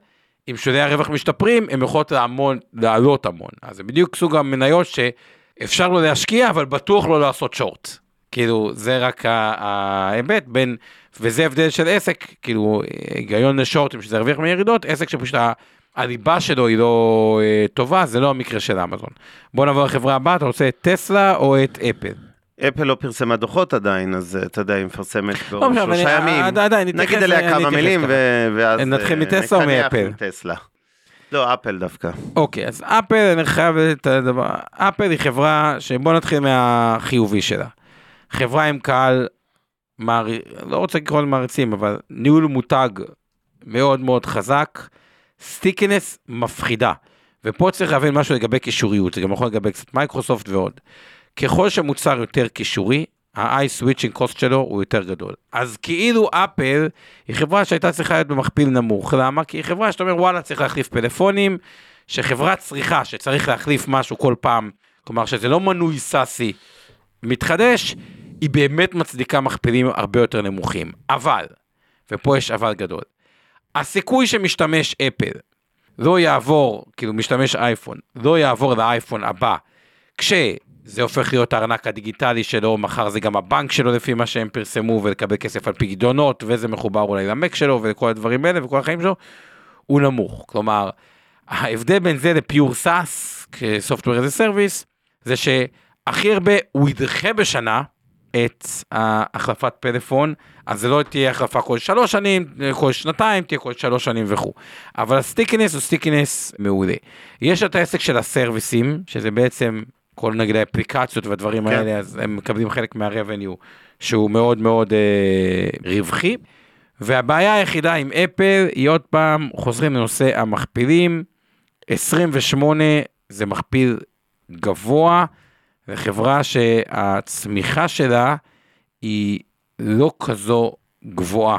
אם שולי הרווח משתפרים הם יכולות להמון, לעלות המון. אז זה בדיוק סוג המניות שאפשר לא להשקיע אבל בטוח לא לעשות שורט. כאילו זה רק ההיבט בין, וזה הבדל של עסק, כאילו היגיון לשורטים שזה ירוויח מירידות, עסק שפשוט הליבה שלו היא לא אה, טובה, זה לא המקרה של אמזון. בוא נעבור לחברה הבאה, אתה רוצה את טסלה או את אפל? אפל לא פרסמה דוחות עדיין אז אה, אתה יודע היא מפרסמת לא בעוד אבל שלושה ימים נגיד עליה כמה מילים ואז נתחיל אה, מטסלה או מאפל? טסלה. לא אפל דווקא. אוקיי, אז אפל, אני חייב את הדבר, אפל היא חברה שבוא נתחיל מהחיובי שלה. חברה עם קהל, מער... לא רוצה לקרוא לזה מעריצים, אבל ניהול מותג מאוד מאוד חזק, stickiness מפחידה. ופה צריך להבין משהו לגבי קישוריות, זה גם יכול לגבי קצת מייקרוסופט ועוד. ככל שמוצר יותר קישורי, ה-switching cost שלו הוא יותר גדול. אז כאילו אפל היא חברה שהייתה צריכה להיות במכפיל נמוך. למה? כי היא חברה שאתה אומר וואלה צריך להחליף פלאפונים, שחברת צריכה שצריך להחליף משהו כל פעם, כלומר שזה לא מנוי סאסי מתחדש, היא באמת מצדיקה מכפילים הרבה יותר נמוכים. אבל, ופה יש אבל גדול, הסיכוי שמשתמש אפל לא יעבור, כאילו משתמש אייפון, לא יעבור לאייפון הבא, כשזה הופך להיות הארנק הדיגיטלי שלו, מחר זה גם הבנק שלו לפי מה שהם פרסמו, ולקבל כסף על פקדונות, וזה מחובר אולי למק שלו, ולכל הדברים האלה, וכל החיים שלו, הוא נמוך. כלומר, ההבדל בין זה ל pure SaaS, כ software as a service, זה שהכי הרבה הוא ידחה בשנה את החלפת פלאפון, אז זה לא תהיה החלפה כל שלוש שנים, כל שנתיים, תהיה כל שלוש שנים וכו'. אבל ה stickiness הוא stickiness מעולה. יש את העסק של הסרוויסים, שזה בעצם כל נגיד האפליקציות והדברים כן. האלה, אז הם מקבלים חלק מה revenue, שהוא מאוד מאוד אה, רווחי. והבעיה היחידה עם אפל היא עוד פעם חוזרים לנושא המכפילים, 28 זה מכפיל גבוה, זו חברה שהצמיחה שלה היא לא כזו גבוהה.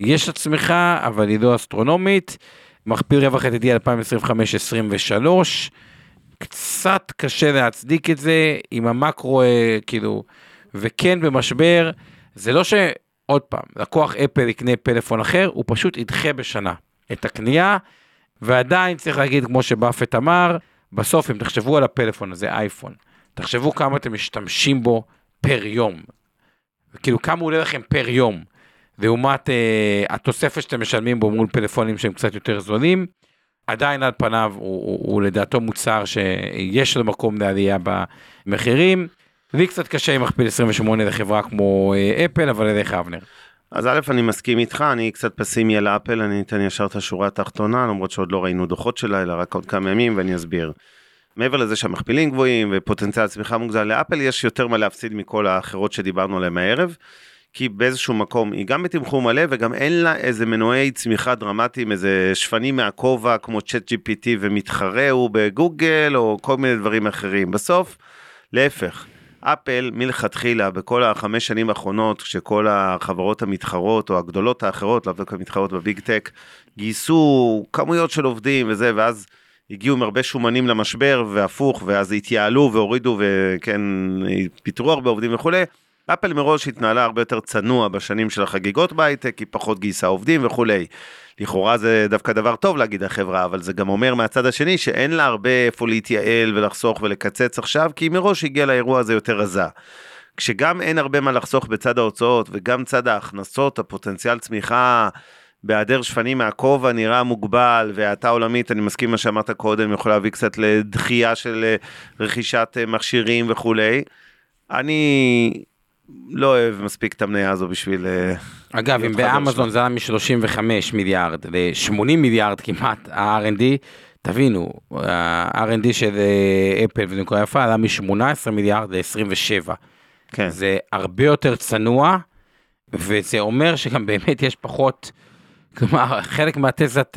יש לה צמיחה, אבל היא לא אסטרונומית. מכפיל רווח עתידי 2025-2023, קצת קשה להצדיק את זה עם המקרו, אה, כאילו, וכן במשבר, זה לא ש... עוד פעם, לקוח אפל יקנה פלאפון אחר, הוא פשוט ידחה בשנה את הקנייה, ועדיין צריך להגיד, כמו שבאפט אמר, בסוף אם תחשבו על הפלאפון הזה, אייפון, תחשבו כמה אתם משתמשים בו פר יום. כאילו כמה עולה לכם פר יום, לעומת אה, התוספת שאתם משלמים בו מול פלאפונים שהם קצת יותר זולים, עדיין על פניו הוא, הוא, הוא לדעתו מוצר שיש לו מקום לעלייה במחירים. לי קצת קשה עם מכפיל 28 לחברה כמו אה, אפל, אבל אליך אבנר. אז א', אני מסכים איתך, אני קצת פסימי על אפל, אני אתן ישר את השורה התחתונה, למרות שעוד לא ראינו דוחות שלה, אלא רק עוד כמה ימים, ואני אסביר. מעבר לזה שהמכפילים גבוהים ופוטנציאל צמיחה מוגזל לאפל, יש יותר מה להפסיד מכל האחרות שדיברנו עליהן הערב. כי באיזשהו מקום היא גם בתמחור מלא וגם אין לה איזה מנועי צמיחה דרמטיים, איזה שפנים מהכובע כמו צ'אט GPT ומתחרה הוא בגוגל או כל מיני דברים אחרים. בסוף, להפך, אפל מלכתחילה בכל החמש שנים האחרונות, כשכל החברות המתחרות או הגדולות האחרות, לאו דווקא מתחרות בביג טק, גייסו כמויות של עובדים וזה, ואז הגיעו עם הרבה שומנים למשבר והפוך, ואז התייעלו והורידו וכן, פיטרו הרבה עובדים וכולי. אפל מראש התנהלה הרבה יותר צנוע בשנים של החגיגות בהייטק, היא פחות גייסה עובדים וכולי. לכאורה זה דווקא דבר טוב להגיד החברה, אבל זה גם אומר מהצד השני שאין לה הרבה איפה להתייעל ולחסוך ולקצץ עכשיו, כי היא מראש הגיעה לאירוע הזה יותר רזה. כשגם אין הרבה מה לחסוך בצד ההוצאות וגם צד ההכנסות, הפוטנציאל צמיחה בהיעדר שפנים מהכובע נראה מוגבל, והאטה עולמית, אני מסכים עם מה שאמרת קודם, יכול להביא קצת לדחייה של אה, רכישת אה, מכשירים וכולי. אני לא אוהב מספיק את המניה הזו בשביל... אה, אגב, אם באמזון זה היה מ-35 מיליארד ל-80 מיליארד כמעט, ה-R&D, תבינו, ה-R&D של אפל ונקודה יפה עלה מ-18 מיליארד ל-27. כן. זה הרבה יותר צנוע, וזה אומר שגם באמת יש פחות, כלומר, חלק מהתזת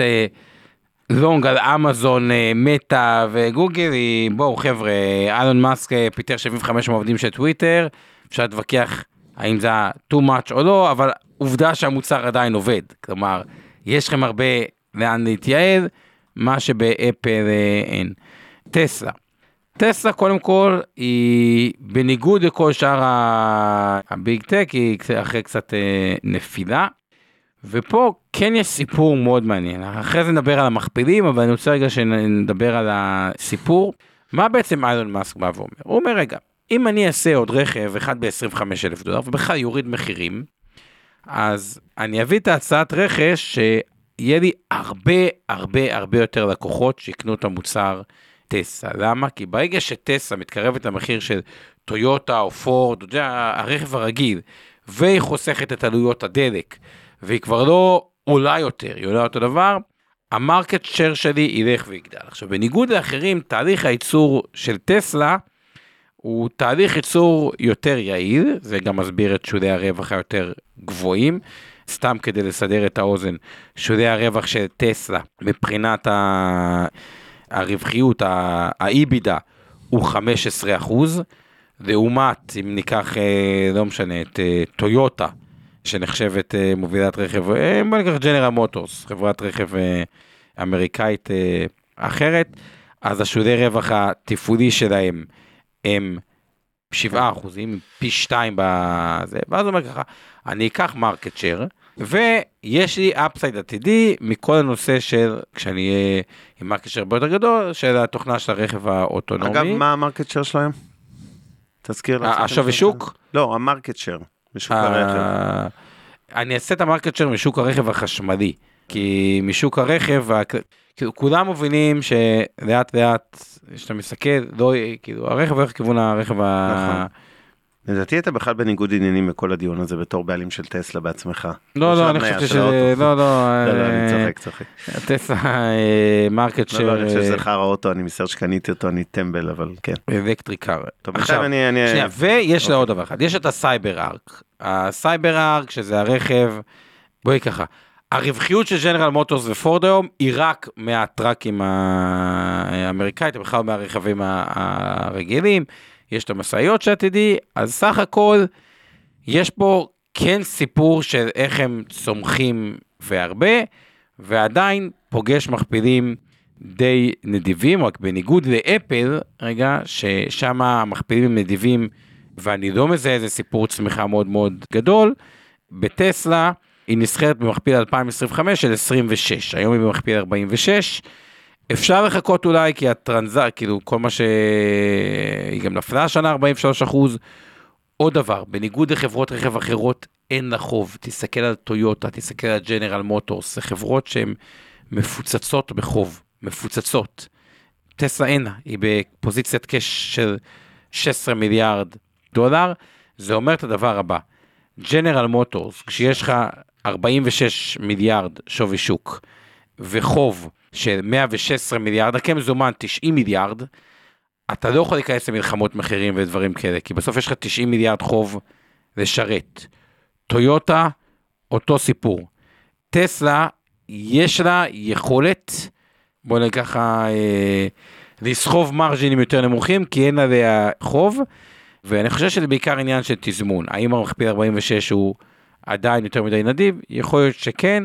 long על אמזון, מטא וגוגל, היא, בואו חבר'ה, אילון מאסק פיטר 75 מעובדים של טוויטר, אפשר להתווכח האם זה היה too much או לא, אבל עובדה שהמוצר עדיין עובד. כלומר, יש לכם הרבה לאן להתייעל, מה שבאפל אה, אין. טסלה. טסלה קודם כל היא בניגוד לכל שאר הביג טק היא אחרי קצת אה, נפילה. ופה כן יש סיפור מאוד מעניין אחרי זה נדבר על המכפילים אבל אני רוצה רגע שנדבר על הסיפור מה בעצם איילון מאסק בא ואומר הוא אומר רגע אם אני אעשה עוד רכב אחד ב-25 אלף דולר ובכלל יוריד מחירים, אז אני אביא את ההצעת רכש שיהיה לי הרבה הרבה הרבה יותר לקוחות שיקנו את המוצר טסלה. למה? כי ברגע שטסלה מתקרבת למחיר של טויוטה או פורד, אתה יודע, הרכב הרגיל, והיא חוסכת את עלויות הדלק, והיא כבר לא עולה יותר, היא עולה אותו דבר, המרקט שייר שלי ילך ויגדל. עכשיו, בניגוד לאחרים, תהליך הייצור של טסלה, הוא תהליך ייצור יותר יעיל, זה גם מסביר את שולי הרווח היותר גבוהים. סתם כדי לסדר את האוזן, שולי הרווח של טסלה מבחינת ה... הרווחיות, האיבידה, הוא 15 אחוז, לעומת, אם ניקח, אה, לא משנה, את אה, טויוטה, שנחשבת אה, מובילת רכב, בוא ניקח ג'נרל מוטורס, חברת רכב אמריקאית אחרת, אז השולי רווח התפעולי שלהם הם 7 אחוזים, פי 2 בזה, ואז הוא אומר ככה, אני אקח market share, ויש לי upside עתידי מכל הנושא של, כשאני אהיה עם market share הרבה יותר גדול, של התוכנה של הרכב האוטונומי. אגב, מה ה market share שלהם? תזכיר לך. השווי שוק? לא, ה market share, בשוק הרכב. אני אעשה את ה market share משוק הרכב החשמלי, כי משוק הרכב, כאילו כולם מבינים שלאט לאט כשאתה מסתכל לא כאילו הרכב הולך לכיוון הרכב ה... נכון. לדעתי אתה בכלל בניגוד עניינים בכל הדיון הזה בתור בעלים של טסלה בעצמך. לא לא אני חושב שזה לא לא לא אני אה, צוחק צוחק. טסלה אה, market של... לא, אני חושב שזה חרא אוטו אני מצטער שקניתי אותו אני טמבל אבל כן. electric car. עכשיו ויש לה עוד דבר אחד יש את ה Cybertruck. ה Cybertruck שזה הרכב בואי ככה הרווחיות של ג'נרל מוטורס ופורד היום היא רק מהטראקים האמריקאית, בכלל מהרכבים הרגילים, יש את המשאיות שעתידי, אז סך הכל יש פה כן סיפור של איך הם צומחים והרבה, ועדיין פוגש מכפילים די נדיבים, רק בניגוד לאפל, רגע, ששם המכפילים הם נדיבים, ואני לא מזהה איזה סיפור צמיחה מאוד מאוד גדול, בטסלה, היא נסחרת במכפיל 2025 של 26, היום היא במכפיל 46. אפשר לחכות אולי כי הטרנזר, כאילו כל מה שהיא גם נפלה השנה 43 אחוז, עוד דבר, בניגוד לחברות רכב אחרות, אין לה חוב. תסתכל על טויוטה, תסתכל על ג'נרל מוטורס, זה חברות שהן מפוצצות בחוב, מפוצצות. טסלה אין לה, היא בפוזיציית קש של 16 מיליארד דולר, זה אומר את הדבר הבא, ג'נרל מוטורס, כשיש לך 46 מיליארד שווי שוק וחוב של 116 מיליארד, רק מזומן 90 מיליארד, אתה לא יכול להיכנס למלחמות מחירים ודברים כאלה, כי בסוף יש לך 90 מיליארד חוב לשרת. טויוטה, אותו סיפור. טסלה, יש לה יכולת, בוא נגיד ככה, אה, לסחוב מרג'ינים יותר נמוכים, כי אין עליה חוב, ואני חושב שזה בעיקר עניין של תזמון. האם המכפיל 46 הוא עדיין יותר מדי נדיב? יכול להיות שכן.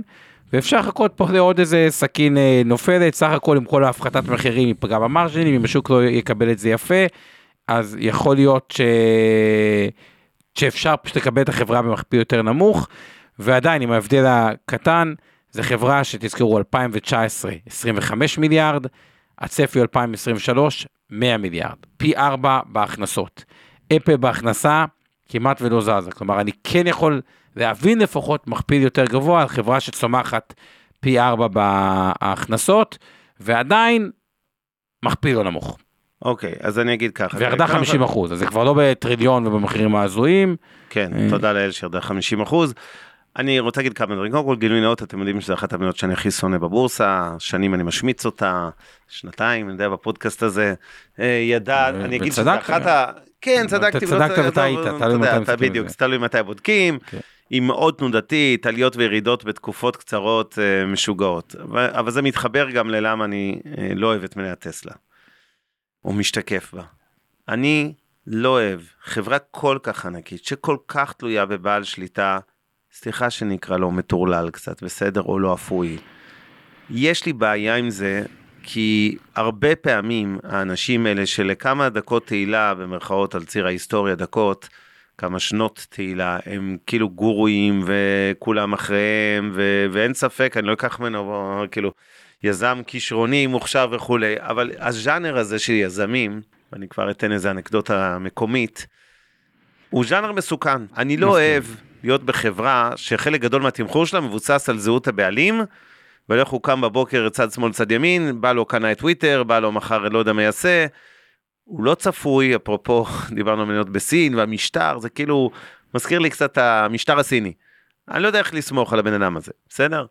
ואפשר לחכות פה לעוד איזה סכין אה, נופלת, סך הכל עם כל ההפחתת מחירים ייפגע במרג'ינים, אם השוק לא יקבל את זה יפה, אז יכול להיות ש... שאפשר פשוט לקבל את החברה במכפיל יותר נמוך, ועדיין עם ההבדל הקטן, זה חברה שתזכרו 2019 25 מיליארד, הצפי 2023 100 מיליארד, פי 4 בהכנסות. אפל בהכנסה כמעט ולא זזה, כלומר אני כן יכול להבין לפחות מכפיל יותר גבוה על חברה שצומחת פי 4 בהכנסות, ועדיין מכפיל לא נמוך. אוקיי, אז אני אגיד ככה. וירדה 50 אחוז, אז זה כבר לא בטריליון ובמחירים ההזויים. כן, אה. תודה לאל שירדה 50 אחוז. אני רוצה להגיד כמה דברים. קודם כל, גילוי נאות, אתם יודעים שזו אחת המדינות שאני הכי שונא בבורסה, שנים אני משמיץ אותה, שנתיים, אני יודע, בפודקאסט הזה. אה, ידע, אני אגיד וצדקת. אחת ה... כן, צדקתי. צדקת וטעית, אתה תלוי יודע, מתי אתה מסתכלים בדיוק. תלוי מתי בודקים. היא מאוד תנודתית, עליות וירידות בתקופות קצרות אה, משוגעות. אבל, זה מתחבר גם ללמה אני אה, לא אוהב את מניה טסלה. או משתקף בה. אני לא אוהב חברה כל כך ענקית, שכל כך תלויה בבעל שליטה, סליחה שנקרא לו מטורלל קצת, בסדר? או לא אפוי. יש לי בעיה עם זה, כי הרבה פעמים האנשים האלה שלכמה דקות תהילה, במרכאות על ציר ההיסטוריה, דקות, כמה שנות תהילה, הם כאילו גורואים וכולם אחריהם, ו- ואין ספק, אני לא אקח ממנו, כאילו, יזם כישרוני, מוכשר וכולי, אבל הז'אנר הזה של יזמים, ואני כבר אתן איזה אנקדוטה מקומית, הוא ז'אנר מסוכן. אני לא אוהב להיות בחברה שחלק גדול מהתמחור שלה מבוסס על זהות הבעלים, ואיך הוא קם בבוקר צד שמאל צד ימין, בא לו קנה את טוויטר, בא לו מחר לא יודע מה יעשה. הוא לא צפוי, אפרופו דיברנו על מדינות בסין והמשטר, זה כאילו מזכיר לי קצת המשטר הסיני. אני לא יודע איך לסמוך על הבן אדם הזה, בסדר?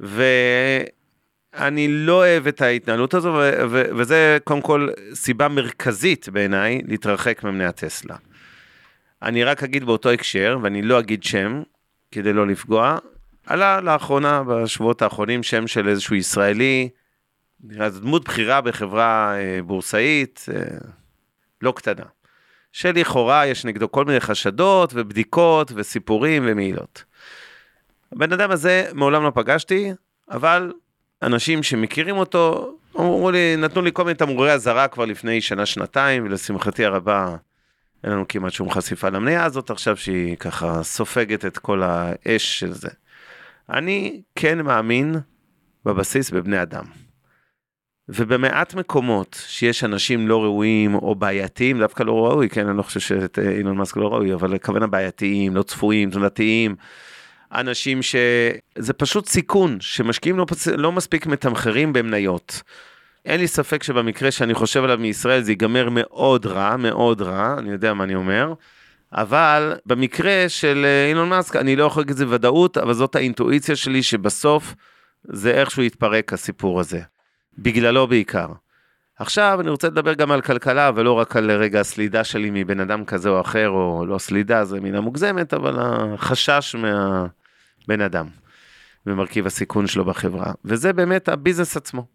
ואני לא אוהב את ההתנהלות הזו, ו- ו- וזה קודם כל סיבה מרכזית בעיניי להתרחק ממני הטסלה. אני רק אגיד באותו הקשר, ואני לא אגיד שם, כדי לא לפגוע, עלה לאחרונה, בשבועות האחרונים, שם של איזשהו ישראלי, נראה זו דמות בכירה בחברה אה, בורסאית, אה, לא קטנה. שלכאורה יש נגדו כל מיני חשדות ובדיקות וסיפורים ומעילות. הבן אדם הזה מעולם לא פגשתי, אבל אנשים שמכירים אותו, אמרו לי, נתנו לי כל מיני תמרורי אזהרה כבר לפני שנה-שנתיים, ולשמחתי הרבה, אין לנו כמעט שום חשיפה למניה הזאת עכשיו, שהיא ככה סופגת את כל האש של זה. אני כן מאמין בבסיס בבני אדם. ובמעט מקומות שיש אנשים לא ראויים או בעייתיים, דווקא לא ראוי, כן, אני לא חושב שאילון מאסק לא ראוי, אבל הכוונה בעייתיים, לא צפויים, תזונתיים, אנשים שזה פשוט סיכון, שמשקיעים לא. לא מספיק מתמחרים במניות. אין לי ספק שבמקרה שאני חושב עליו מישראל זה ייגמר מאוד רע, מאוד רע, אני יודע מה אני אומר, אבל במקרה של אה, אילון מאסק אני לא יכול להגיד את זה בוודאות, אבל זאת האינטואיציה שלי שבסוף זה איכשהו יתפרק הסיפור הזה. בגללו בעיקר. עכשיו אני רוצה לדבר גם על כלכלה ולא רק על רגע הסלידה שלי מבן אדם כזה או אחר, או לא סלידה, זה מילה מוגזמת, אבל החשש מהבן אדם ומרכיב הסיכון שלו בחברה. וזה באמת הביזנס עצמו.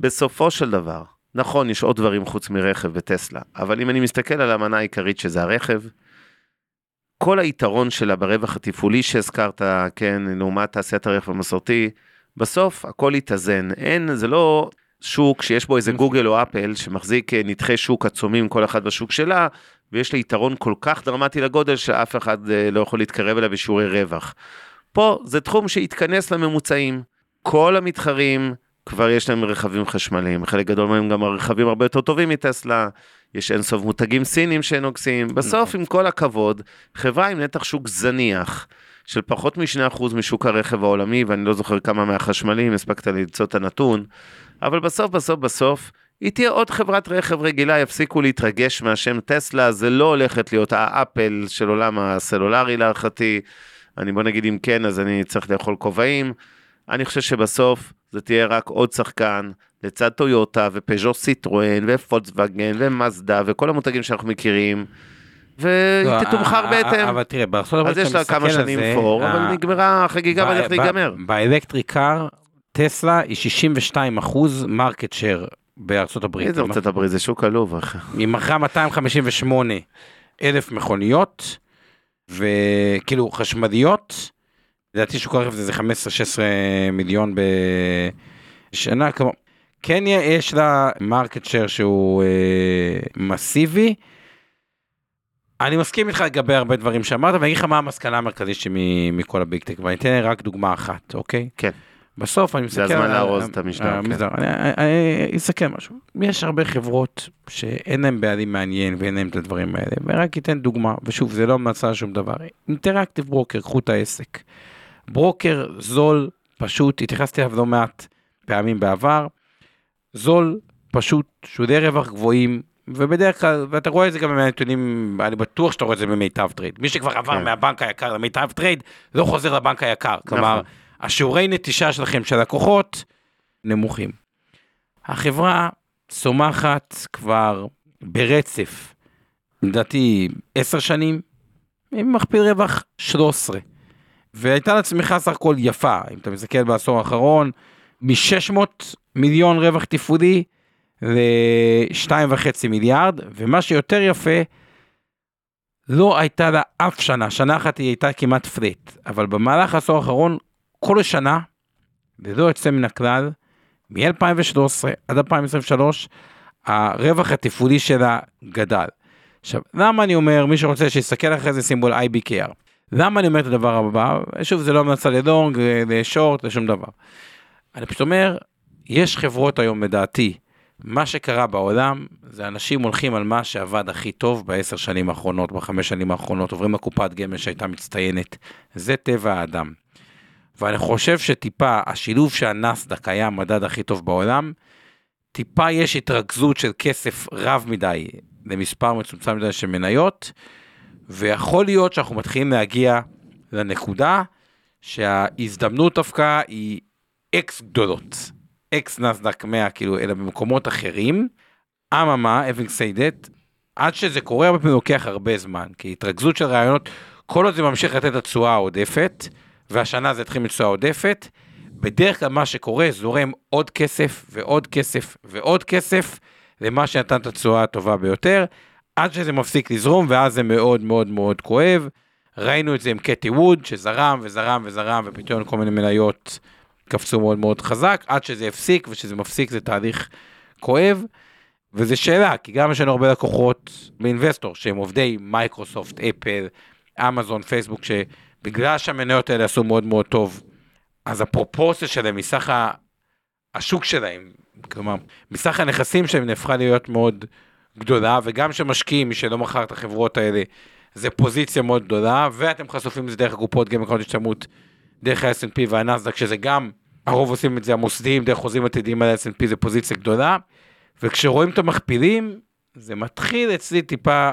בסופו של דבר, נכון, יש עוד דברים חוץ מרכב וטסלה, אבל אם אני מסתכל על המנה העיקרית שזה הרכב, כל היתרון שלה ברווח התפעולי שהזכרת, כן, לעומת תעשיית הרכב המסורתי, בסוף הכל יתאזן, אין, זה לא שוק שיש בו איזה גוגל או אפל שמחזיק אה, נתחי שוק עצומים כל אחד בשוק שלה, ויש לה יתרון כל כך דרמטי לגודל שאף אחד אה, לא יכול להתקרב אליו בשיעורי רווח. פה זה תחום שהתכנס לממוצעים, כל המתחרים כבר יש להם רכבים חשמליים, חלק גדול מהם גם הרכבים הרבה יותר טובים מטסלה, יש אינסוף מותגים סינים שנוגסים. בסוף, נכון. עם כל הכבוד, חברה עם נתח שוק זניח, של פחות מ-2% משוק הרכב העולמי, ואני לא זוכר כמה מהחשמלים, הספקת למצוא את הנתון, אבל בסוף, בסוף, בסוף, היא תהיה עוד חברת רכב רגילה, יפסיקו להתרגש מהשם טסלה, זה לא הולכת להיות האפל של עולם הסלולרי להערכתי. אני בוא נגיד אם כן, אז אני צריך לאכול כובעים. אני חושב שבסוף זה תהיה רק עוד שחקן לצד טויוטה ופז'ו סיטרואן ופולקסווגן ומזדה וכל המותגים שאנחנו מכירים. והיא לא, תתומחר בהתאם. אבל תראה, בארצות הברית אז יש לה כמה שנים פור, אבל נגמרה החגיגה והולכת ב- להיגמר. ב electric car, טסלה היא 62 אחוז market share בארצות הברית. איזה ארצות הברית זה שוק עלוב אחי. היא מכרה 258 אלף מכוניות, וכאילו חשמליות, לדעתי שוק הרכב זה 15-16 מיליון בשנה, כמו, כן יש לה market share שהוא אה, מסיבי. אני מסכים איתך לגבי הרבה דברים שאמרת, ואני אגיד לך מה המסקנה המרכזית שלי מכל הביג טק, ואני אתן רק דוגמה אחת, אוקיי? כן. בסוף אני מסתכל... הזמן על- לארוז את המשדר, על כן. אני- אסכם משהו. יש הרבה חברות שאין להם בעלים מעניין ואין להם את הדברים האלה, ורק אתן דוגמה, ושוב, זה לא המלצה על שום דבר. אינטראקטיב ברוקר, קחו את העסק. ברוקר זול, פשוט, התייחסתי אליו לא מעט פעמים בעבר, זול, פשוט, שולי רווח גבוהים, ובדרך כלל, ואתה רואה את זה גם מהנתונים, אני בטוח שאתה רואה את זה במיטב טרייד. מי שכבר עבר כן. מהבנק היקר למיטב טרייד, לא חוזר לבנק היקר. כלומר, נכון. השיעורי נטישה שלכם של לקוחות נמוכים. החברה צומחת כבר ברצף, לדעתי עשר שנים, עם מכפיל רווח 13. והייתה לה צמיחה סך הכל יפה, אם אתה מסתכל בעשור האחרון, מ-600 מיליון רווח תפעולי ל-2.5 מיליארד, ומה שיותר יפה, לא הייתה לה אף שנה, שנה אחת היא הייתה כמעט פליט, אבל במהלך העשור האחרון, כל שנה, ללא יוצא מן הכלל, מ-2013 עד 2023, הרווח התפעולי שלה גדל. עכשיו, למה אני אומר, מי שרוצה שיסתכל אחרי זה סימבול IBKR. למה אני אומר את הדבר הבא? שוב, זה לא המלצה לדונג, לשורט, לשום דבר. אני פשוט אומר, יש חברות היום, לדעתי, מה שקרה בעולם, זה אנשים הולכים על מה שעבד הכי טוב בעשר שנים האחרונות, בחמש שנים האחרונות, עוברים לקופת גמל שהייתה מצטיינת. זה טבע האדם. ואני חושב שטיפה, השילוב שהנסדק היה המדד הכי טוב בעולם, טיפה יש התרכזות של כסף רב מדי למספר מצומצם מדי של מניות, ויכול להיות שאנחנו מתחילים להגיע לנקודה שההזדמנות דווקא היא אקס גדולות, אקס נסדק 100, כאילו, אלא במקומות אחרים. אממה, said that, עד שזה קורה, הרבה פעמים לוקח הרבה זמן, כי התרכזות של רעיונות, כל עוד זה ממשיך לתת התשואה העודפת, והשנה זה התחיל מתשואה עודפת, בדרך כלל מה שקורה, זורם עוד כסף ועוד כסף ועוד כסף למה שנתן את התשואה הטובה ביותר, עד שזה מפסיק לזרום, ואז זה מאוד מאוד מאוד כואב. ראינו את זה עם קטי ווד, שזרם וזרם וזרם, ופתאום כל מיני מניות קפצו מאוד מאוד חזק, עד שזה הפסיק, וכשזה מפסיק זה תהליך כואב. וזו שאלה, כי גם יש לנו הרבה לקוחות באינבסטור, שהם עובדי מייקרוסופט, אפל, אמזון, פייסבוק, שבגלל שהמניות האלה עשו מאוד מאוד טוב, אז הפרופורציה שלהם מסך ה- השוק שלהם, כלומר, מסך הנכסים שלהם נהפכה להיות מאוד גדולה, וגם שמשקיעים, מי שלא מכר את החברות האלה, זה פוזיציה מאוד גדולה, ואתם חשופים לזה דרך הקופות גמל קרנות השתלמות, דרך ה-S&P והנסדק, שזה גם, הרוב עושים את זה המוסדיים, דרך חוזים עתידיים על ה-S&P, זה פוזיציה גדולה, וכשרואים את המכפילים, זה מתחיל אצלי טיפה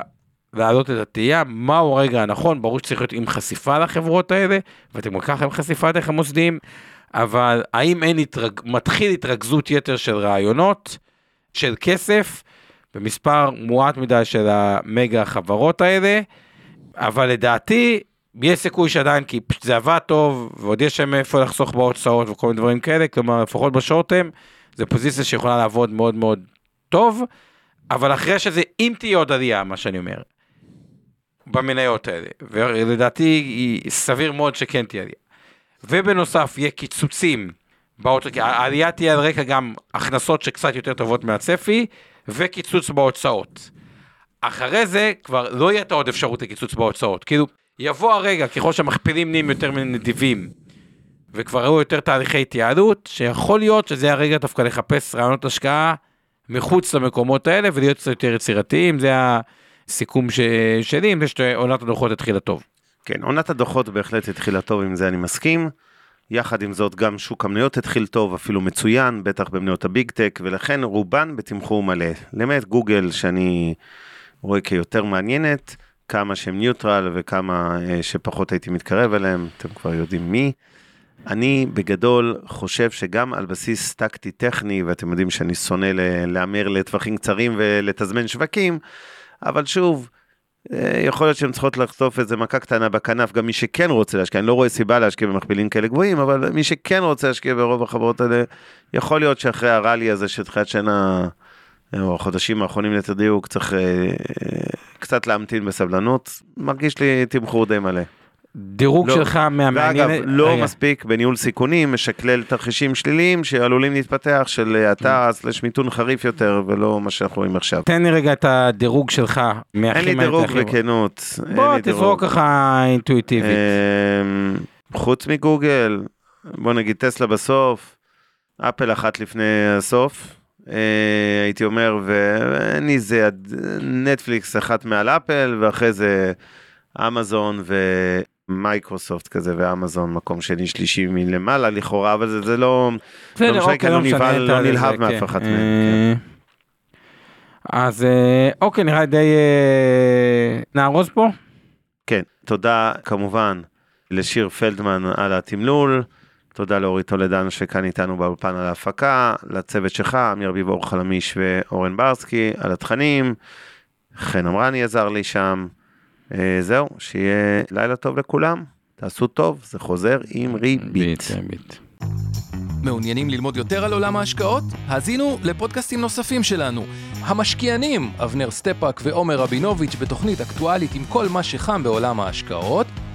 להעלות את התהייה, מהו הרגע הנכון, ברור שצריך להיות עם חשיפה לחברות האלה, ואתם גם ככה עם חשיפה דרך המוסדיים, אבל האם אין התרג... מתחיל התרכזות יתר של רעיונות, של כסף, במספר מועט מדי של המגה החברות האלה, אבל לדעתי, יש סיכוי שעדיין, כי פשוט זה עבד טוב, ועוד יש שם איפה לחסוך בהוצאות וכל מיני דברים כאלה, כלומר, לפחות בשורטם, זה פוזיציה שיכולה לעבוד מאוד מאוד טוב, אבל אחרי שזה, אם תהיה עוד עלייה, מה שאני אומר, במניות האלה, ולדעתי סביר מאוד שכן תהיה עלייה. ובנוסף, יהיה קיצוצים, כי העלייה תהיה על רקע גם הכנסות שקצת יותר טובות מהצפי, וקיצוץ בהוצאות. אחרי זה כבר לא יהיה את עוד אפשרות לקיצוץ בהוצאות, כאילו, יבוא הרגע, ככל שהמכפילים נהיים יותר נדיבים, וכבר ראו יותר תהליכי התייעלות, שיכול להיות שזה הרגע דווקא לחפש רעיונות השקעה מחוץ למקומות האלה ולהיות קצת יותר יצירתיים, זה הסיכום ש... שלי, עם זה שעונת הדוחות התחילה טוב. כן, עונת הדוחות בהחלט התחילה טוב, עם זה אני מסכים. יחד עם זאת, גם שוק המניות התחיל טוב, אפילו מצוין, בטח במניות הביג טק, ולכן רובן בתמחור מלא. למעט גוגל, שאני רואה כיותר מעניינת, כמה שהם ניוטרל וכמה אה, שפחות הייתי מתקרב אליהם, אתם כבר יודעים מי. אני בגדול חושב שגם על בסיס טקטי טכני, ואתם יודעים שאני שונא להמר לטווחים קצרים ולתזמן שווקים, אבל שוב, אה, יכול להיות שהן צריכות לחטוף איזה מכה קטנה בכנף, גם מי שכן רוצה להשקיע, אני לא רואה סיבה להשקיע במכפילים כאלה גבוהים, אבל מי שכן רוצה להשקיע ברוב החברות האלה, יכול להיות שאחרי הראלי הזה של תחילת שנה, או החודשים האחרונים ליתר דיוק, צריך אה, קצת להמתין בסבלנות, מרגיש לי תמחור די מלא. דירוג לא, שלך מהמעניין... ואגב, לא רגע. מספיק בניהול סיכונים, משקלל תרחישים שליליים שעלולים להתפתח של האטה סלש מיתון חריף יותר, ולא מה שאנחנו רואים עכשיו. תן לי רגע את הדירוג שלך. אין לי דירוג בכנות. בוא תזרוק ככה אינטואיטיבית. אמ, חוץ מגוגל, בוא נגיד טסלה בסוף, אפל אחת לפני הסוף. אה, הייתי אומר, ואין לי זה נטפליקס אחת מעל אפל, ואחרי זה אמזון מייקרוסופט כזה ואמזון מקום שני שלישי מלמעלה לכאורה אבל זה, זה לא, בסדר, לא משנה, אוקיי, לא, נבהל, לא נלהב מאף כן. אחת מהם. כן. אז אה, אוקיי נראה די אה, נארוז פה. כן תודה כמובן לשיר פלדמן על התמלול. תודה לאורית טולדן שכאן איתנו באולפן על ההפקה, לצוות שלך, אמיר אביב אור חלמיש ואורן ברסקי על התכנים, חן אמרני עזר לי שם. אה, זהו, שיהיה לילה טוב לכולם, תעשו טוב, זה חוזר עם ריבית. מעוניינים ללמוד יותר על עולם ההשקעות? האזינו לפודקאסטים נוספים שלנו. המשקיענים, אבנר סטפאק ועומר רבינוביץ' בתוכנית אקטואלית עם כל מה שחם בעולם ההשקעות.